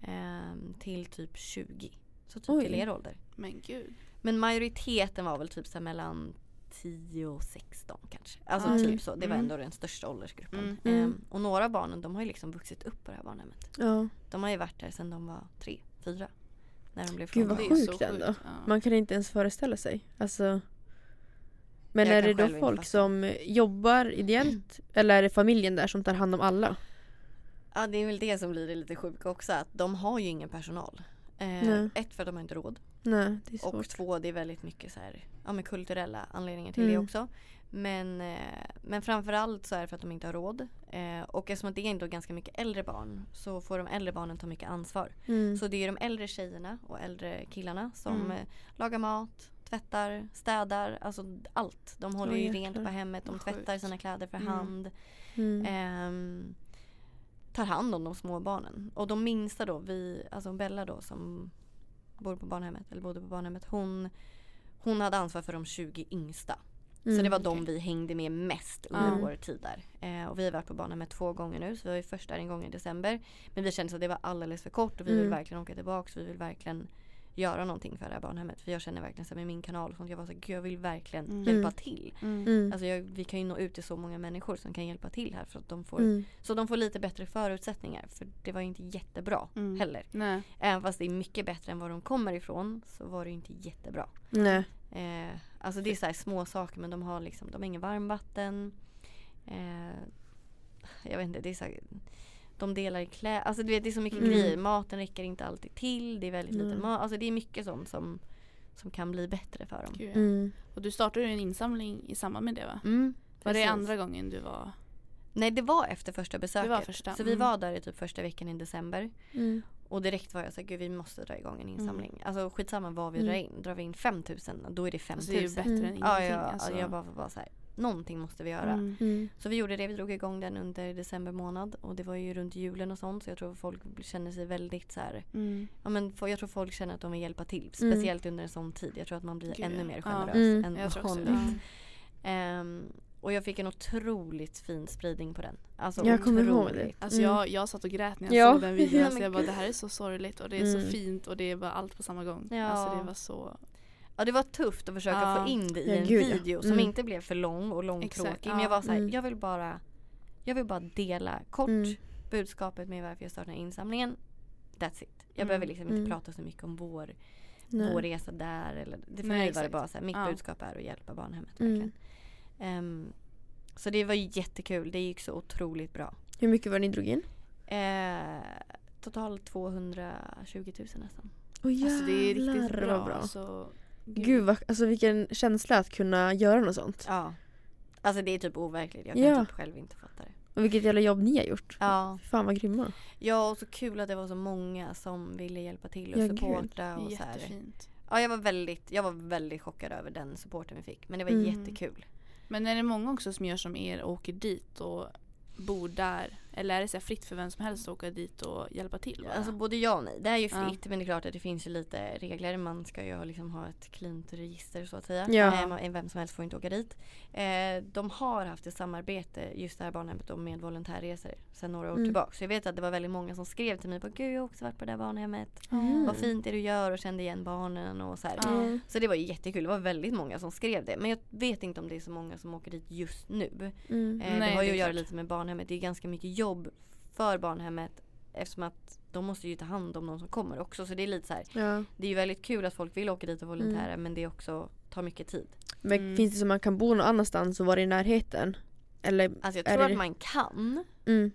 Ehm, till typ 20. Så typ Oj. till er ålder. Men gud. Men majoriteten var väl typ så mellan 10 och 16 kanske. Alltså Mm. typ så. Det var Mm. ändå den största åldersgruppen. Mm. Mm. Ehm, och några av barnen de har ju liksom vuxit upp på det här barnhemmet. Ja. De har ju varit där sedan de var tre, fyra. När de blev Gud, vad sjukt så ändå. sjukt. Ja. Man kan inte ens föreställa sig. Alltså, men Jag är det då folk som jobbar ideellt eller är det familjen där som tar hand om alla? Ja det är väl det som blir det lite sjuka också. Att de har ju ingen personal. Eh, ett för att de har inte råd. Nej, det är svårt. Och två det är väldigt mycket så här, ja, men kulturella anledningar till det Mm. också. Men, eh, men framförallt så är det för att de inte har råd. Eh, och eftersom det är ändå ganska mycket äldre barn så får de äldre barnen ta mycket ansvar. Mm. Så det är de äldre tjejerna och äldre killarna som Mm. eh, lagar mat, tvättar, städar, alltså allt. De håller Oj, ju rent på hemmet, de tvättar sina kläder för Mm. hand. Mm. Ehm, tar hand om de små barnen. Och de minsta då, vi, alltså Bella då som bor på barnhemmet, eller bodde på barnhemmet, hon, hon hade ansvar för de 20 yngsta. så Mm. det var de okej. vi hängde med mest under Mm. vår tid där. Eh, och vi har varit på barnhemmet två gånger nu, så vi var ju först där en gång i december. Men vi kände att det var alldeles för kort och vi vill Mm. verkligen åka tillbaka. Så vi vill verkligen göra någonting för det här barnhemmet. För jag känner verkligen så med min kanal och sånt, jag var så gud jag vill verkligen Mm. hjälpa till. Mm. Mm. Alltså jag, vi kan ju nå ut till så många människor som kan hjälpa till här för att de får Mm. så de får lite bättre förutsättningar för det var ju inte jättebra Mm. heller. Nej. Även fast det är mycket bättre än var de kommer ifrån så var det ju inte jättebra. Nej. Eh, alltså det är så här små saker men de har liksom, de har ingen varmvatten. Eh, jag vet inte, det är så här, de delar i kläder, alltså du vet det är så mycket Mm. grejer. Maten räcker inte alltid till, det är väldigt lite Nej. mat. Alltså det är mycket sånt som, som kan bli bättre för dem. Gud, ja. Mm. Och du startade ju en insamling i samband med det va? Mm, Var det andra gången du var Nej det var efter första besöket. första, Så vi mm. var där i typ första veckan i december. Mm. Och direkt var jag såhär, gud vi måste dra igång en insamling. Mm. Alltså skitsamma vad vi Mm. drar in. Drar vi in 5000 då är det 5000. Alltså, det är ju bättre Mm. än ingenting. Ja, ja, alltså. jag bara var så här, någonting måste vi göra. Mm. Mm. Så vi gjorde det, vi drog igång den under december månad och det var ju runt julen och sånt så jag tror folk känner sig väldigt så här, Mm. ja men jag tror folk känner att de vill hjälpa till. Mm. Speciellt under en sån tid. Jag tror att man blir Gud, ännu ja. mer Ja. generös Mm. än Jag vanligt. Ehm, och jag fick en otroligt fin spridning på den. Alltså Jag kommer ihåg det. Alltså Mm. jag, jag satt och grät när jag Ja. såg den videon. Alltså men jag bara det här är så sorgligt och det är Mm. så fint och det är bara allt på samma gång. Ja. Alltså det var så Ja det var tufft att försöka Ja. få in det i Ja, en gud, ja. video som Mm. inte blev för lång och långtråkig. Men jag ja. var så här, Mm. jag vill bara Jag vill bara dela kort Mm. budskapet med varför jag startade insamlingen. That's it. Jag Mm. behöver liksom inte Mm. prata så mycket om vår, Nej. vår resa där. Eller, det för Nej, mig var det bara så här, mitt Ja. budskap är att hjälpa barnhemmet. Mm. Verkligen. Ehm, så det var ju jättekul. Det gick så otroligt bra. Hur mycket var det ni drog in? Eh, totalt 220 000 nästan. Åh Alltså det är riktigt jävlar, bra. vad bra. Alltså, Gud vad, alltså vilken känsla att kunna göra något sånt. Ja. Alltså det är typ overkligt. Jag kan Ja. typ själv inte fatta det. Och vilket jävla jobb ni har gjort. Ja. Fan vad grymma. Ja och så kul att det var så många som ville hjälpa till och Ja, gud. supporta och så här. jättefint. Ja jag var väldigt, jag var väldigt chockad över den supporten vi fick. Men det var Mm. jättekul. Men är det många också som gör som er och åker dit och bor där? Eller är det så här fritt för vem som helst att åka dit och hjälpa till? bara? Alltså både ja och nej. Det är ju Ja. fritt men det är klart att det finns ju lite regler. Man ska ju liksom ha ett cleant register så att säga. Ja. Eh, vem som helst får inte åka dit. Eh, de har haft ett samarbete, just det här barnhemmet med volontärresor sedan några år Mm. tillbaka. Så jag vet att det var väldigt många som skrev till mig på Gud jag har också varit på det där barnhemmet. Mm. Vad fint det du gör och kände igen barnen och så här. Ja. Mm. Så det var jättekul. Det var väldigt många som skrev det. Men jag vet inte om det är så många som åker dit just nu. Mm. Eh, Nej, det har ju det att göra lite med barnhemmet. Det är ganska mycket jobb för barnhemmet eftersom att de måste ju ta hand om de som kommer också. Så det är lite så här. Ja. Det är ju väldigt kul att folk vill åka dit och volontära men det också tar mycket tid. Men Mm. finns det så man kan bo någon annanstans och vara i närheten? Eller? Alltså jag tror det- att man kan. Mm.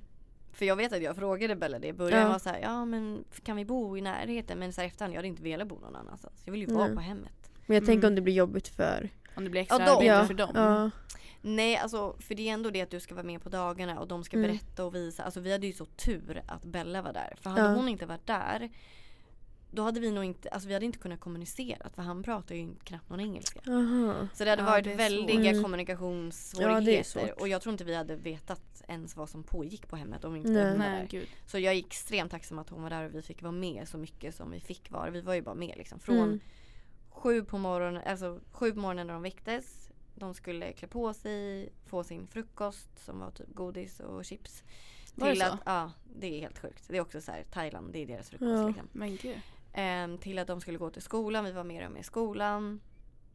För jag vet att jag frågade Bella det i början. Ja. var så här, ja men kan vi bo i närheten? Men så här efterhand, jag hade inte velat bo någon annanstans. Jag vill ju vara Nej. på hemmet. Men jag tänker Mm. om det blir jobbigt för... Om det blir extra Ja, Ja. för dem. Ja. Nej alltså för det är ändå det att du ska vara med på dagarna och de ska Mm. berätta och visa. Alltså vi hade ju så tur att Bella var där. För hade Ja. hon inte varit där då hade vi nog inte, alltså vi hade inte kunnat kommunicera för han pratar ju knappt någon engelska. Aha. Så det hade Ja, varit det väldiga svårt. Mm. kommunikationssvårigheter. Ja, och jag tror inte vi hade vetat ens vad som pågick på hemmet om inte Nej. hon var Nej där. gud. Så jag är extremt tacksam att hon var där och vi fick vara med så mycket som vi fick vara. Vi var ju bara med liksom. Från Mm. sju på morgonen, alltså sju på morgonen när de väcktes. De skulle klä på sig, få sin frukost som var typ godis och chips. Var det till så? att, ja, det är helt sjukt. Det är också så här, Thailand, det är deras frukost Ja. liksom. Men gud. Ehm, till att de skulle gå till skolan, vi var med dem i skolan.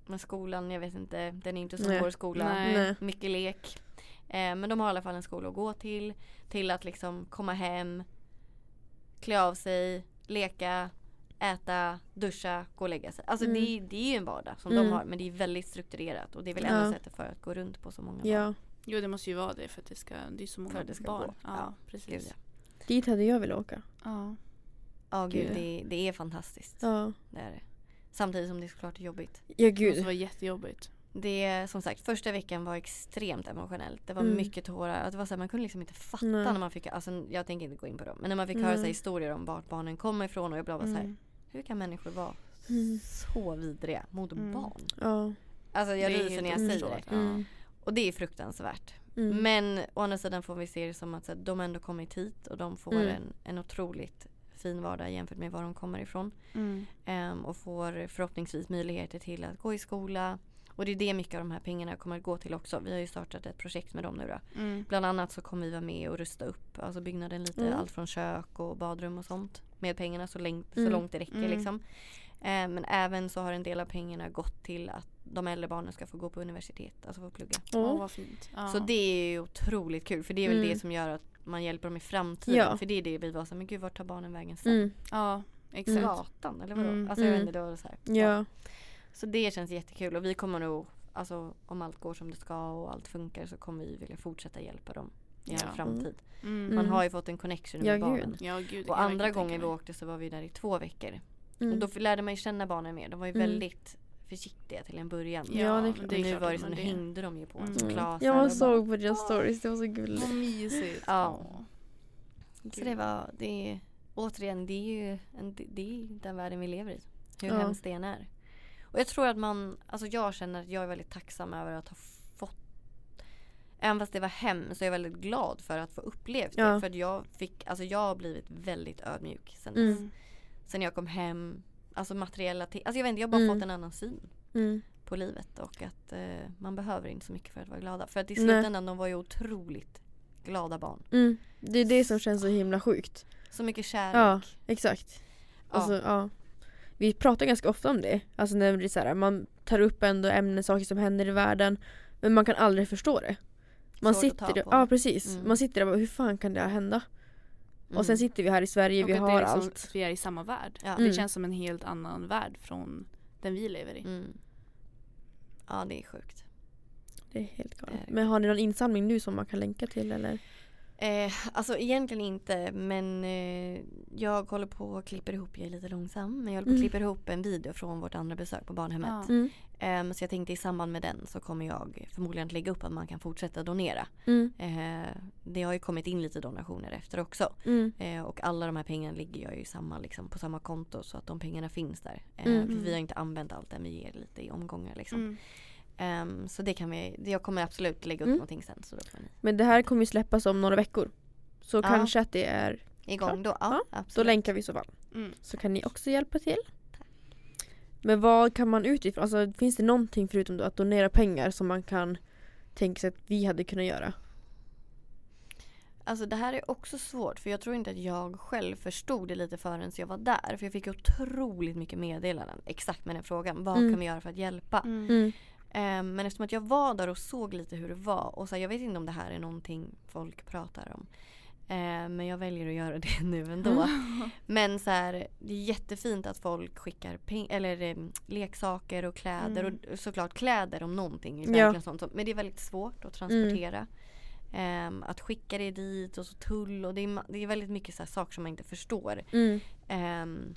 Men skolan, jag vet inte, den är inte som Nej. vår skola. Nej. Nej. Mycket lek. Ehm, men de har i alla fall en skola att gå till. Till att liksom komma hem, klä av sig, leka, äta, duscha, gå och lägga sig. Alltså Mm. det, det är ju en vardag som Mm. de har men det är väldigt strukturerat och det är väl enda Ja. sättet för att gå runt på så många Ja. barn. Jo det måste ju vara det för att det ska, det är så många det ska barn. gå. Ja, Ja, Gud, precis. ja. Dit hade jag velat åka. Ja. Ja gud, Gud. det, det är fantastiskt. Ja. Det är det. Samtidigt som det såklart är jobbigt. Ja Det måste gud. vara jättejobbigt. Det som sagt första veckan var extremt emotionellt. Det var Mm. mycket tårar. Att Det var så här, man kunde liksom inte fatta Nej. när man fick, alltså, jag tänker inte gå in på dem. Men när man fick höra så här, historier om vart barnen kommer ifrån och jag blev bara så här, Mm. Hur kan människor vara Mm. så vidriga mot Mm. barn? Ja. Alltså jag ryser när jag säger det. underförstått. Mm. Och det är fruktansvärt. Mm. Men å andra sidan får vi se det som att så här, de ändå kommit hit och de får Mm. en, en otroligt fin vardag jämfört med var de kommer ifrån. Mm. Ehm, och får förhoppningsvis möjligheter till att gå i skola. Och det är det mycket av de här pengarna kommer att gå till också. Vi har ju startat ett projekt med dem nu då. Mm. Bland annat så kommer vi vara med och rusta upp alltså byggnaden lite. Mm. Allt från kök och badrum och sånt. Med pengarna så, längt, så Mm. långt det räcker Mm. liksom. Ehm, men även så har en del av pengarna gått till att de äldre barnen ska få gå på universitet. Alltså få plugga. Åh Ja. vad fint. Ja. Så det är ju otroligt kul. För det är väl Mm. det som gör att man hjälper dem i framtiden. Ja. För det är det vi var så men gud vart tar barnen vägen sen? Mm. Ja exakt. Gatan eller vadå? Mm. Alltså jag vet Mm. inte, det var så här. Ja. Så det känns jättekul och vi kommer nog, alltså om allt går som det ska och allt funkar så kommer vi vilja fortsätta hjälpa dem i en Ja. framtid. Mm. Man Mm. har ju fått en connection Ja, med barnen. Ja gud. Och jag andra gången vi åkte så var vi där i två veckor. Mm. Och då lärde man ju känna barnen mer. De var ju Mm. väldigt försiktiga till en början. Ja, det är klart. Men nu var det man nu hängde de ju på en Mm. som Mm. klasar Jag och såg på deras stories, det var så gulligt. Vad mysigt. Ja. Så det var, det är, återigen, det är ju en, det är den världen vi lever i. Hur Ja. hemskt det än är. Och jag tror att man, alltså jag känner att jag är väldigt tacksam över att ha Även fast det var hem så är jag väldigt glad för att få upplevt det. Ja. För att jag fick, alltså jag har blivit väldigt ödmjuk sen Mm. dess. Sen jag kom hem. Alltså materiella ting. Alltså jag vet inte, jag har bara Mm. fått en annan syn Mm. på livet och att eh, man behöver inte så mycket för att vara glada. För att i Nej. slutändan de var ju otroligt glada barn. Mm. Det är det som känns så himla sjukt. Så mycket kärlek. Ja, exakt. Ja. Alltså, ja. Vi pratar ganska ofta om det. Alltså när det är så här, man tar upp ändå ämnen, saker som händer i världen. Men man kan aldrig förstå det. Man Svårt att sitter ta där, på. ja precis. Mm. Man sitter där och bara, hur fan kan det här hända? Och sen Mm. sitter vi här i Sverige, Och vi har är liksom, allt. vi är i samma värld. Ja. Det Mm. känns som en helt annan värld från den vi lever i. Mm. Ja det är sjukt. Det är helt galet. Men har ni någon insamling nu som man kan länka till eller? Eh, alltså egentligen inte men eh, jag håller på och klipper ihop, jag är lite långsam, men jag håller på och Mm. klipper ihop en video från vårt andra besök på barnhemmet. Ja. Mm. Ehm, så jag tänkte i samband med den så kommer jag förmodligen att lägga upp att man kan fortsätta donera. Mm. Eh, det har ju kommit in lite donationer efter också. Mm. Eh, och alla de här pengarna ligger jag ju samma, liksom, på samma konto så att de pengarna finns där. Mm. För vi har inte använt allt än, vi ger lite i omgångar liksom. Ehm, så det kan vi, det- jag kommer absolut lägga upp Mm. någonting sen så då får ni Men det här kommer ju släppas om några veckor. Så Ja. kanske att det är, igång då. Ja, Ja, då länkar vi så fall. Mm. Så kan ni också hjälpa till. Men vad kan man utifrån, alltså finns det någonting förutom då att donera pengar som man kan tänka sig att vi hade kunnat göra? Alltså det här är också svårt för jag tror inte att jag själv förstod det lite förrän jag var där. För jag fick otroligt mycket meddelanden exakt med den frågan. Vad Mm. kan vi göra för att hjälpa? Mm. Mm. Ehm, men eftersom att jag var där och såg lite hur det var och så här, jag vet inte om det här är någonting folk pratar om. Ehm, men jag väljer att göra det nu ändå. Men så här, det är jättefint att folk skickar eller em, leksaker och kläder Mm. och såklart kläder om någonting. Ja. verkligen sånt men det är väldigt svårt att transportera. Ehm, att skicka det dit och så tull och det är, det är väldigt mycket så saker som man inte förstår. Mm. Ehm,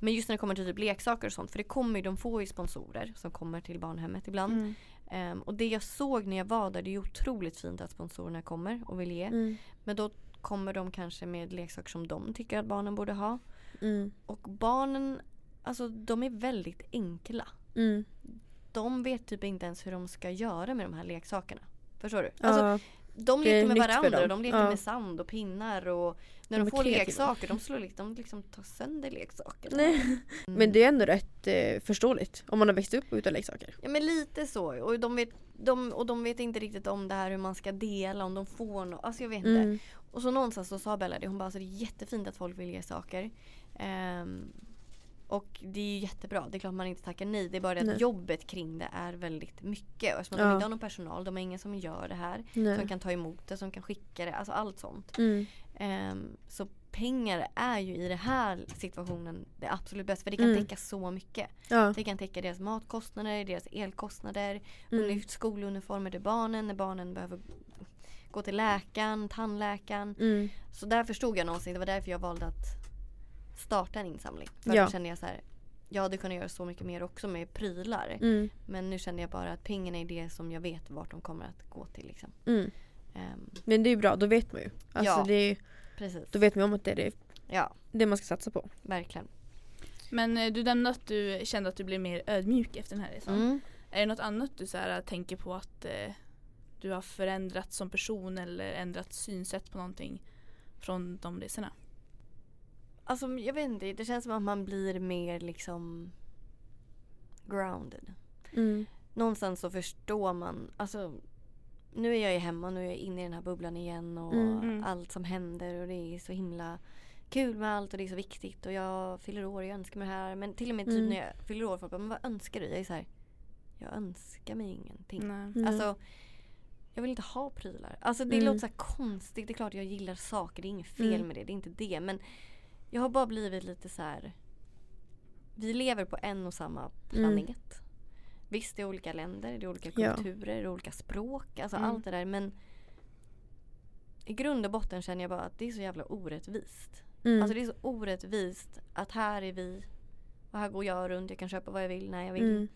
men just när det kommer till typ leksaker och sånt för det kommer ju, de får ju sponsorer som kommer till barnhemmet ibland. Mm. Ehm, och det jag såg när jag var där, det är otroligt fint att sponsorerna kommer och vill ge. Mm. Men då kommer de kanske med leksaker som de tycker att barnen borde ha. Mm. Och barnen, alltså de är väldigt enkla. Mm. De vet typ inte ens hur de ska göra med de här leksakerna. Förstår du? Ja. Alltså, de leker med varandra de leker Ja. med sand och pinnar och när De de, får kreativa. leksaker de slår liksom, de liksom tar sönder leksakerna. Nej. Mm. Men det är ändå rätt eh, förståeligt om man har växt upp utan leksaker. Ja men lite så. Och de, vet, de, och de vet inte riktigt om det här hur man ska dela, om de får något. Alltså jag vet inte. Mm. Och så någonstans så sa Bella det, hon bara alltså det är jättefint att folk vill ge saker. Ehm, och det är ju jättebra, det är klart man inte tackar nej. Det är bara det att Nej. jobbet kring det är väldigt mycket. Och eftersom Ja. de inte har någon personal, de har ingen som gör det här. Som Nej. kan ta emot det, som kan skicka det, alltså allt sånt. Mm. Ehm, så pengar är ju i den här situationen det absolut bästa för det kan Mm. täcka så mycket. Ja. Det kan täcka deras matkostnader, deras elkostnader, mm. skoluniformer till barnen när barnen behöver gå till läkaren, tandläkaren. Mm. Så där förstod jag någonsin, det var därför jag valde att starta en insamling. För Ja. då kände jag så här, jag hade kunnat göra så mycket mer också med prylar. Mm. Men nu kände jag bara att pengarna är det som jag vet vart de kommer att gå till. Liksom. Mm. Ehm, Men det är ju bra, då vet man ju. Alltså Ja. det är, precis. då vet man om att det är det, Ja, det man ska satsa på. verkligen. Men eh, du nämnde att du kände att du blev mer ödmjuk efter den här resan. Mm. Är det något annat du så här, tänker på att eh, du har förändrats som person eller ändrat synsätt på någonting från de resorna? Alltså jag vet inte, det känns som att man blir mer liksom grounded. Mm. Någonstans så förstår man, alltså nu är jag ju hemma, nu är jag inne i den här bubblan igen och Mm. Mm. allt som händer och det är så himla kul med allt och det är så viktigt och jag fyller år och jag önskar mig det här. Men till och med typ Mm. när jag fyller år, folk bara, men vad önskar du? Jag är så här, jag önskar mig ingenting. Nej. Nej. Alltså, jag vill inte ha prylar. Alltså det Mm. låter så konstigt. Det är klart jag gillar saker, det är inget fel Mm. med det. Det är inte det. Men jag har bara blivit lite så här. Vi lever på en och samma planet. Visst det är olika länder, det är olika Mm. Ja. kulturer, det är olika språk. Alltså Mm. allt det där. Men i grund och botten känner jag bara att det är så jävla orättvist. Mm. Alltså det är så orättvist att här är vi Och här går jag runt, jag kan köpa vad jag vill när jag vill.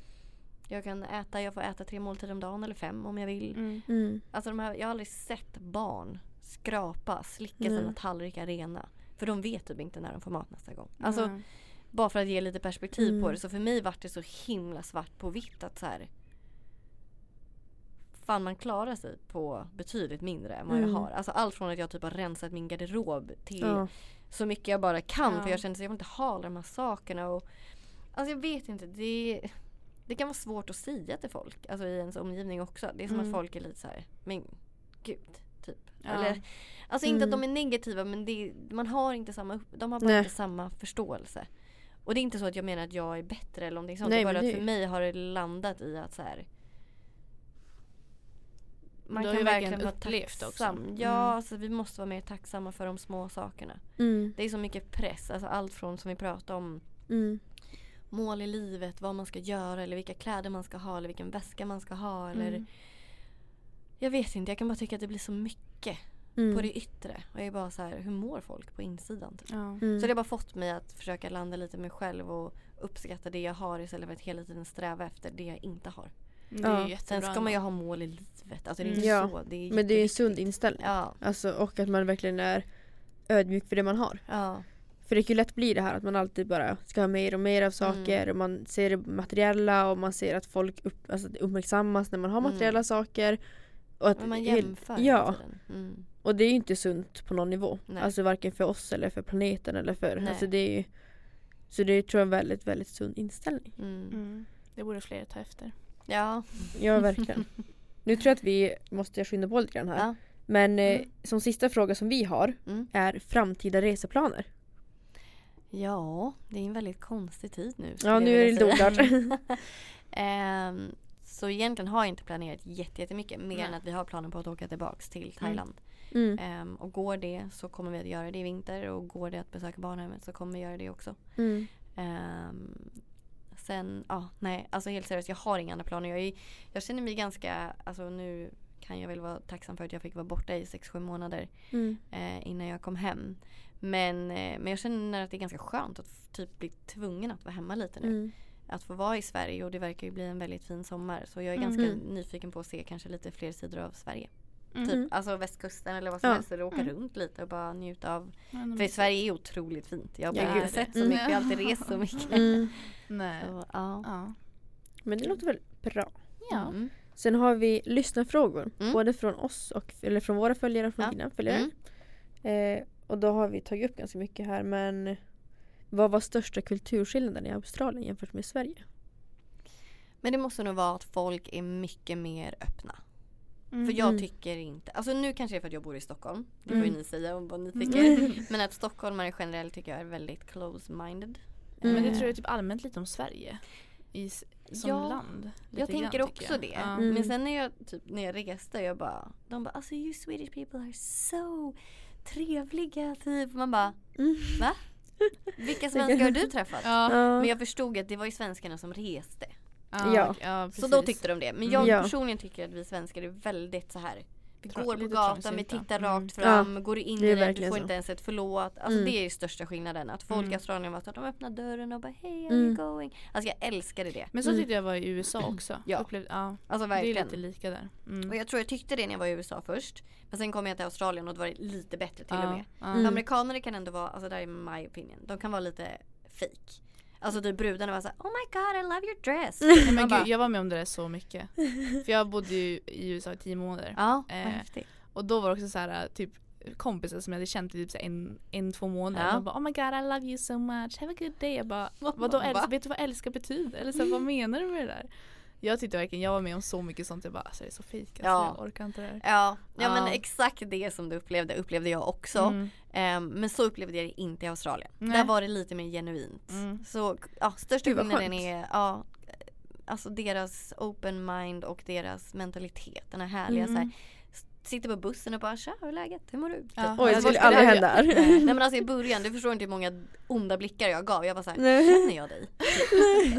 Mm. Jag kan äta, jag får äta tre måltider om dagen eller fem om jag vill. Mm. Mm. Alltså de här, jag har aldrig sett barn skrapa, slicka Nej. sina tallrikar rena. För de vet typ inte när de får mat nästa gång. Alltså bara för att ge lite perspektiv på Mm. det. Så för mig vart det så himla svart på vitt att så här. Fan man klarar sig på betydligt mindre än vad Mm. jag har. Alltså allt från att jag typ har rensat min garderob till Ja. så mycket jag bara kan. Ja. För jag känner att jag vill inte ha alla de här sakerna. Och, alltså jag vet inte. Det, det kan vara svårt att säga till folk. Alltså i ens omgivning också. Det är som Mm. att folk är lite så här. Men gud. Typ. Ja. Eller, alltså inte att de Mm. är negativa men det, man har inte samma, de har bara Nej. inte samma förståelse. Och det är inte så att jag menar att jag är bättre eller någonting sånt. Nej, det är bara men att det- för mig har det landat i att så här. Man kan verkligen vara tacksam. Mm. Ja, alltså, vi måste vara mer tacksamma för de små sakerna. Mm. Det är så mycket press, alltså allt från som vi pratade om Mm. Mål i livet, vad man ska göra eller vilka kläder man ska ha eller vilken väska man ska ha eller Mm. Jag vet inte, jag kan bara tycka att det blir så mycket Mm. på det yttre. Och jag är bara så här, hur mår folk på insidan? Typ? Ja. Mm. Så det har bara fått mig att försöka landa lite med mig själv och uppskatta det jag har istället för att hela tiden sträva efter det jag inte har. Det är Ja. Sen ska man ju ha mål i livet. Alltså det är Mm. inte Ja, så. Det är Men det är en sund inställning. Ja, Alltså, och att man verkligen är ödmjuk för det man har. ja, För det kan ju lätt bli det här att man alltid bara ska ha mer och mer av saker Mm. och man ser det materiella och man ser att folk upp, alltså, det uppmärksammas när man har Mm. materiella saker. Och, att men man jämför hela Ja. Mm. och det är ju inte sunt på någon nivå. Nej. Alltså varken för oss eller för planeten eller för... Nej. Alltså det är ju, så det tror jag är en väldigt, väldigt sund inställning. Mm. Mm. Det borde fler ta efter. Ja. Ja, verkligen. nu tror jag att vi måste skynda på lite grann här. ja. Men eh, Mm. som sista fråga som vi har Mm. är framtida reseplaner. Ja, det är en väldigt konstig tid nu. Ja, nu är det lite oklart. Ehm, så egentligen har jag inte planerat jätte- jättemycket mer Nej. än att vi har planer på att åka tillbaks till Thailand. Mm. Ehm, och går det så kommer vi att göra det i vinter och går det att besöka barnhemmet så kommer vi göra det också. Mm. Ehm, sen, ja, nej, alltså helt seriöst, jag har inga andra planer. Jag, är, jag känner mig ganska, alltså nu kan jag väl vara tacksam för att jag fick vara borta i 6-7 månader Mm. eh, innan jag kom hem. Men, eh, men jag känner att det är ganska skönt att typ bli tvungen att vara hemma lite nu. Mm. Att få vara i Sverige och det verkar ju bli en väldigt fin sommar. Så jag är Mhm. ganska nyfiken på att se kanske lite fler sidor av Sverige. Mm. Typ alltså västkusten eller vad som Ja. helst. Eller åka Mm. runt lite och bara njuta av. För. Sverige är otroligt fint. Jag har Ja, sett så mycket. Mm. Jag har alltid rest så mycket. Mm. Nej. Så, ja. Ja. Men det låter väl bra. Ja. Mm. Sen har vi lyssnarfrågor. Mm. Både från oss och eller från våra följare och från Ja. dina följare. Mm. Eh, och då har vi tagit upp ganska mycket här men vad var största kulturskillnaden i Australien jämfört med Sverige? Men det måste nog vara att folk är mycket mer öppna. Mm. För jag Mm. tycker inte, alltså nu kanske det är för att jag bor i Stockholm. Det får ju Mm. ni säga om vad ni Mm. tycker. Men att stockholmare generellt tycker jag är väldigt close-minded. Mm. Men det tror jag typ allmänt lite om Sverige. I, som Ja, land. Jag tänker grann, också jag. det. Mm. Men sen när jag, typ, när jag reste, jag bara, de bara alltså you Swedish people are so trevliga typ. Man bara, Mm. va? Vilka svenskar har du träffat? Ja. Men jag förstod att det var ju svenskarna som reste. Ja. Ja. Så då tyckte de det. Men jag Ja. personligen tycker att vi svenskar är väldigt så här. Vi går på gatan, vi tittar Mm. rakt fram, går du in det i det, du verkligen får så. inte ens ett förlåt. Alltså Mm. det är ju största skillnaden. Att folk i Mm. Australien var så att de öppnar dörren och bara hej, are Mm. you going? Alltså jag älskade det. Men så Mm. tyckte jag var i USA också. Ja. Upplevde, ja. Alltså Det är verkligen. lite lika där. Mm. Och jag tror jag tyckte det när jag var i USA först. Men sen kom jag till Australien och då var det lite bättre till ja. och med. Ja. Mm. Amerikaner kan ändå vara, alltså det här är my opinion, de kan vara lite fake. Alltså typ brudarna var såhär Oh my god I love your dress. Nej, men gud, jag var med om det där så mycket. För jag bodde ju i USA i tio månader. Ja, vad Eh, häftigt. Och då var det också så här typ kompisar som jag hade känt i typ en, en, två månader. Ja. De bara oh my god I love you so much, have a good day. Jag bara Vad- vadå va? vet du vad älska betyder? Eller så här, vad menar du med det där? Jag tyckte verkligen, jag var med om så mycket sånt, jag bara alltså det är så fejk alltså, Ja. jag orkar inte det här. Ja, ja, men exakt det som du upplevde upplevde jag också. Mm. Ehm, men så upplevde jag det inte i Australien. Nej. Där var det lite mer genuint. Mm. Så ja, största skillnaden är ja, alltså deras open mind och deras mentalitet. Den här härliga Mm. så här, s- sitter på bussen och bara tja hur är läget? Hur mår du? Typ. Ja. Oj, det Jag skulle aldrig hända här. Nej men alltså i början, du förstår inte hur många onda blickar jag gav. Jag var såhär, känner jag dig?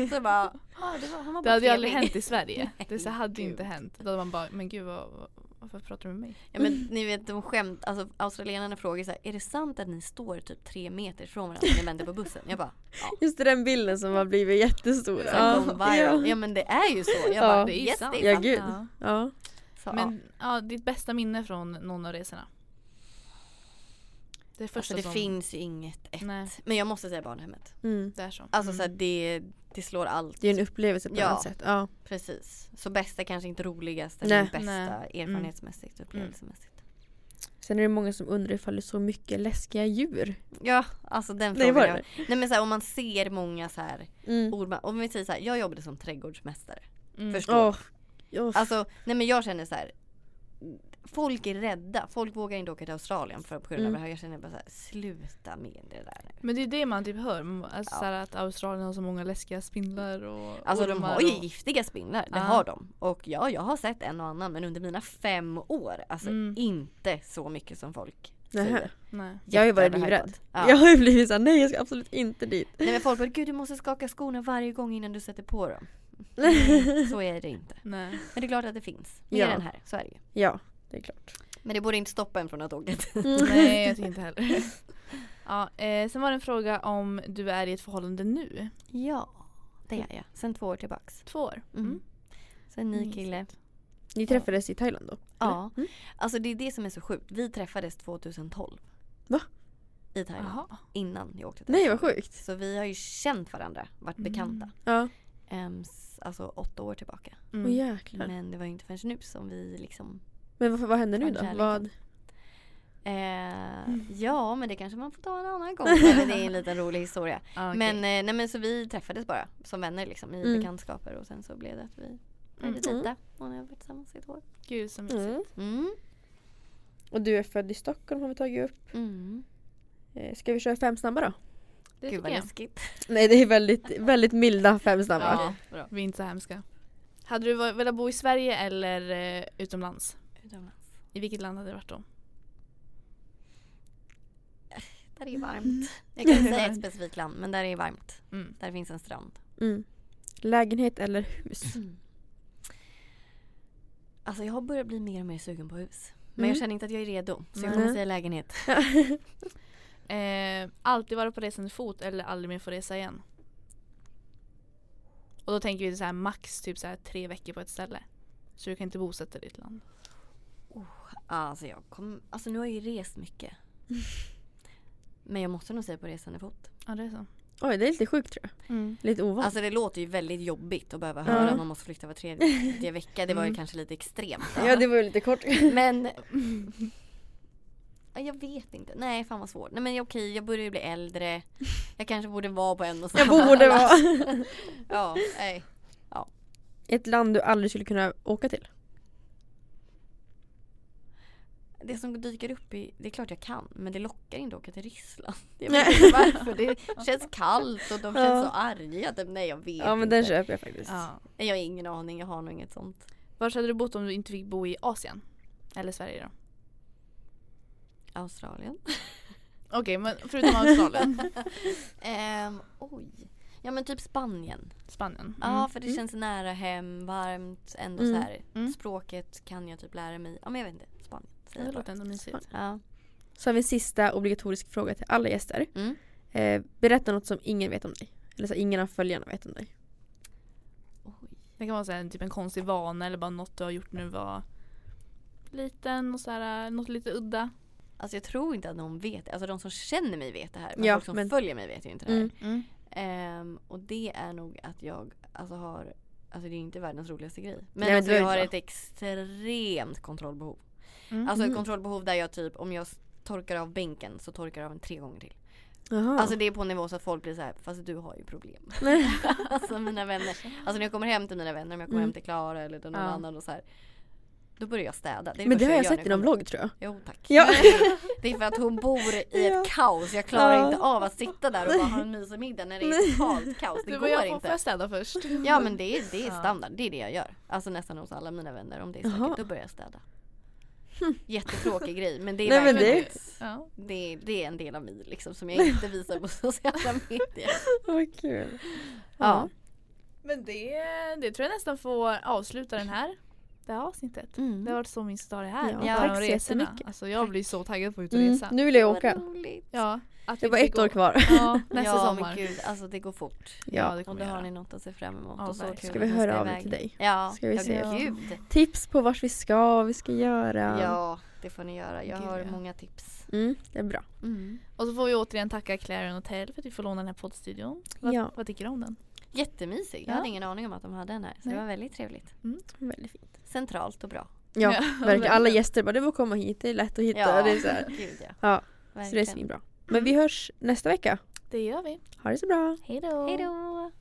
så bara, ah, det var, han var Det bara hade ju aldrig hänt i Sverige. Nej, det så hade ju inte hänt. Då hade man bara, men gud vad, vad- Varför pratar du med mig? Ja men ni vet de skämt, alltså australienarna frågar så här, är det sant att ni står typ tre meter från varandra när ni väntar på bussen? Jag bara, ja. Just det, den bilden som har blivit jättestor. Ja. ja. men det är ju så. Jag Ja. bara, Det är ju yes, sant. det är Ja, gud. Ja. Ja. Så, ja. Men ja, ditt bästa minne från någon av resorna? Det första Alltså det som... finns ju inget ett. Nej, Men jag måste säga barnhemmet. Mm. det är så. Alltså så här, Mm. det, det slår allt. Det är en upplevelse på Ja. något sätt. Ja. Precis. Så bästa kanske inte roligast Nej. eller bästa Nej. erfarenhetsmässigt, upplevelsemässigt. Sen är det många som undrar ifall det är så mycket läskiga djur. Ja, alltså den Nej, frågan. var jag, nej men så här, om man ser många så här Mm. ord, om vi säger så här, jag jobbade som trädgårdsmästare. Mm. Förstår Åh. Åh. Alltså, nej men jag känner så här. Folk är rädda, folk vågar inte åka till Australien för på grund av Mm. det här. Jag känner bara så här, sluta med det där nu. Men det är det man typ hör. Alltså Ja. så här att Australien har så många läskiga spindlar och Alltså de har ju och... giftiga spindlar, det Ja. har de. Och ja, jag har sett en och annan men under mina fem år, alltså Mm. inte så mycket som folk Nähä. Nej. Jag har ju varit livrädd. Ja. Jag har ju blivit såhär, nej jag ska absolut inte dit. Nej men folk bara, gud du måste skaka skorna varje gång innan du sätter på dem. Nej, så är det inte. Nej. Men det är klart att det finns. Mer Ja. än här, så är det ju. Ja, det är klart. Men det borde inte stoppa en från att åka dit. Nej, jag tycker inte heller. Ja, eh, sen var det en fråga om du är i ett förhållande nu. Ja, det är jag. Sen två år tillbaks. Två år. Mm. Så en ny kille. Ni träffades i Thailand då? Ja. Mm. Alltså det är det som är så sjukt. Vi träffades 2012. Va? I Thailand. Jaha. Innan jag åkte till Nej vad sjukt. Så vi har ju känt varandra, varit Mm. bekanta. Ja. S- alltså åtta år tillbaka. Mm. Åh jäklar. Men det var ju inte förrän nu som vi liksom Men vad, vad hände nu då? Vad? eh, Ja men det kanske man får ta en annan gång. Det är en liten rolig historia. Ja, okej. Men, eh, nej, men så vi träffades bara som vänner liksom i Mm. bekantskaper och sen så blev det att vi började Mm. nu har varit tillsammans i ett år. Gud så mysigt. Mm. Mm. Och du är född i Stockholm har vi tagit upp. Mm. Eh, Ska vi köra fem snabba då? Det Gud vad läskigt. Nej det är väldigt, väldigt milda fem snabba. Ja, bra. vi är inte så hemska. Hade du velat bo i Sverige eller eh, utomlands? Utomlands. I vilket land hade det varit då? Där är det varmt. Jag kan inte säga ett specifikt land men där är det varmt. Mm. Där finns en strand. Mm. Lägenhet eller hus? Alltså jag har börjat bli mer och mer sugen på hus. Men Mm. jag känner inte att jag är redo. Så jag kommer säga lägenhet. Eh, alltid vara på resande fot eller aldrig mer få resa igen? Och då tänker vi så här max typ så här tre veckor på ett ställe. Så du kan inte bosätta dig i ett land. Alltså jag kom, alltså nu har jag ju rest mycket. Men jag måste nog säga på resande fot. Ja det är så. Oj det är lite sjukt tror jag. Mm. Lite ovant. Alltså det låter ju väldigt jobbigt att behöva Ja. höra att man måste flytta var tredje vecka. Det var ju Mm. kanske lite extremt. ja det var ju lite kort. Men Ja, jag vet inte. Nej fan vad svårt. Nej men okej jag börjar ju bli äldre. Jag kanske borde vara på en och Jag samma borde plats. vara. Ja, nej. Ett land du aldrig skulle kunna åka till? Det som dyker upp i, det är klart jag kan men det lockar inte att åka till Ryssland. Jag Nej. vet inte varför. Det känns kallt och de känns Ja. så arga. Typ, Nej jag vet Ja men inte. den köper jag faktiskt. Ja. Jag har ingen aning, jag har nog inget sånt. Var hade du bott om du inte fick bo i Asien? Eller Sverige då? Australien. Okej men förutom Australien. Ehm, oj. Ja men typ Spanien. Spanien. Ja för det Mm. känns nära hem, varmt, ändå Mm. så här. Mm. Språket kan jag typ lära mig. Ja men jag vet inte. Det låter ändå mysigt. Ja. Så har vi en sista obligatorisk fråga till alla gäster. Mm. Eh, berätta något som ingen vet om dig. Eller så ingen av följarna vet om dig. Oj. Det kan vara så här, typ en konstig vana eller bara något du har gjort du var liten och så här, något lite udda. Alltså jag tror inte att någon vet Alltså de som känner mig vet det här. Men Ja, folk som men- följer mig vet ju inte det här. Mm. Mm. Ehm, och det är nog att jag alltså har Alltså det är inte världens roligaste grej. Men, Nej, men alltså jag har ett extremt kontrollbehov. Mm. Alltså ett Mm. kontrollbehov där jag typ om jag torkar av bänken så torkar jag av den tre gånger till. Jaha. Alltså det är på en nivå så att folk blir så här, fast du har ju problem. alltså mina vänner. Alltså när jag kommer hem till mina vänner, om jag kommer Mm. hem till Klara eller till någon Ja. annan och så här. Då börjar jag städa. Det men det har jag sett i någon vlogg tror jag. Jo tack. Ja. Det är för att hon bor i Ja. ett kaos. Jag klarar Ja. inte av att sitta där och bara ha en mysig middag när det är totalt kaos. Det Du går jag får, får inte. jag städa först? Ja men det är, det är Ja. standard. Det är det jag gör. Alltså nästan hos alla mina vänner. Om det är stökigt då börjar jag städa. Jättetråkig grej men det är Nej, men det- Ja. det, är, det är en del av mig liksom som jag inte visar på sociala medier. Vad kul. Ja. Men det, det tror jag nästan får avsluta den här det här avsnittet. Mm. Det har varit så att ha det här. Ja, tack ta så jättemycket. Alltså jag blir så taggad på att ut och Mm, resa. nu vill jag åka. roligt. Ja, Det var ett år gå- kvar. Ja, nästa ja sommar. men gud, alltså det går fort. Ja. det Och kommer då vi har ni något att se fram emot. Ja, och så Ska vi höra av iväg. er till dig? Ja, Ska vi ja, se. gud. Tips på vart vi ska, vad vi ska göra. Ja, det får ni göra. Jag Gud, har ja. många tips. Mm, det är bra. Mm. Och så får vi återigen tacka Clarion Hotel för att vi får låna den här poddstudion. Vad, Ja. vad tycker du om den? Jättemysig. Jag Ja. hade ingen aning om att de hade den här. Så Nej. det var väldigt trevligt. Väldigt fint. Centralt och bra. Ja, Ja, verkligen. Alla gäster bara, det får komma hit, det är lätt att hitta. Det är så, här. gud ja. Ja, så det är Verkligen. Men vi hörs nästa vecka. Det gör vi. Ha det så bra. Hej då! Hej då!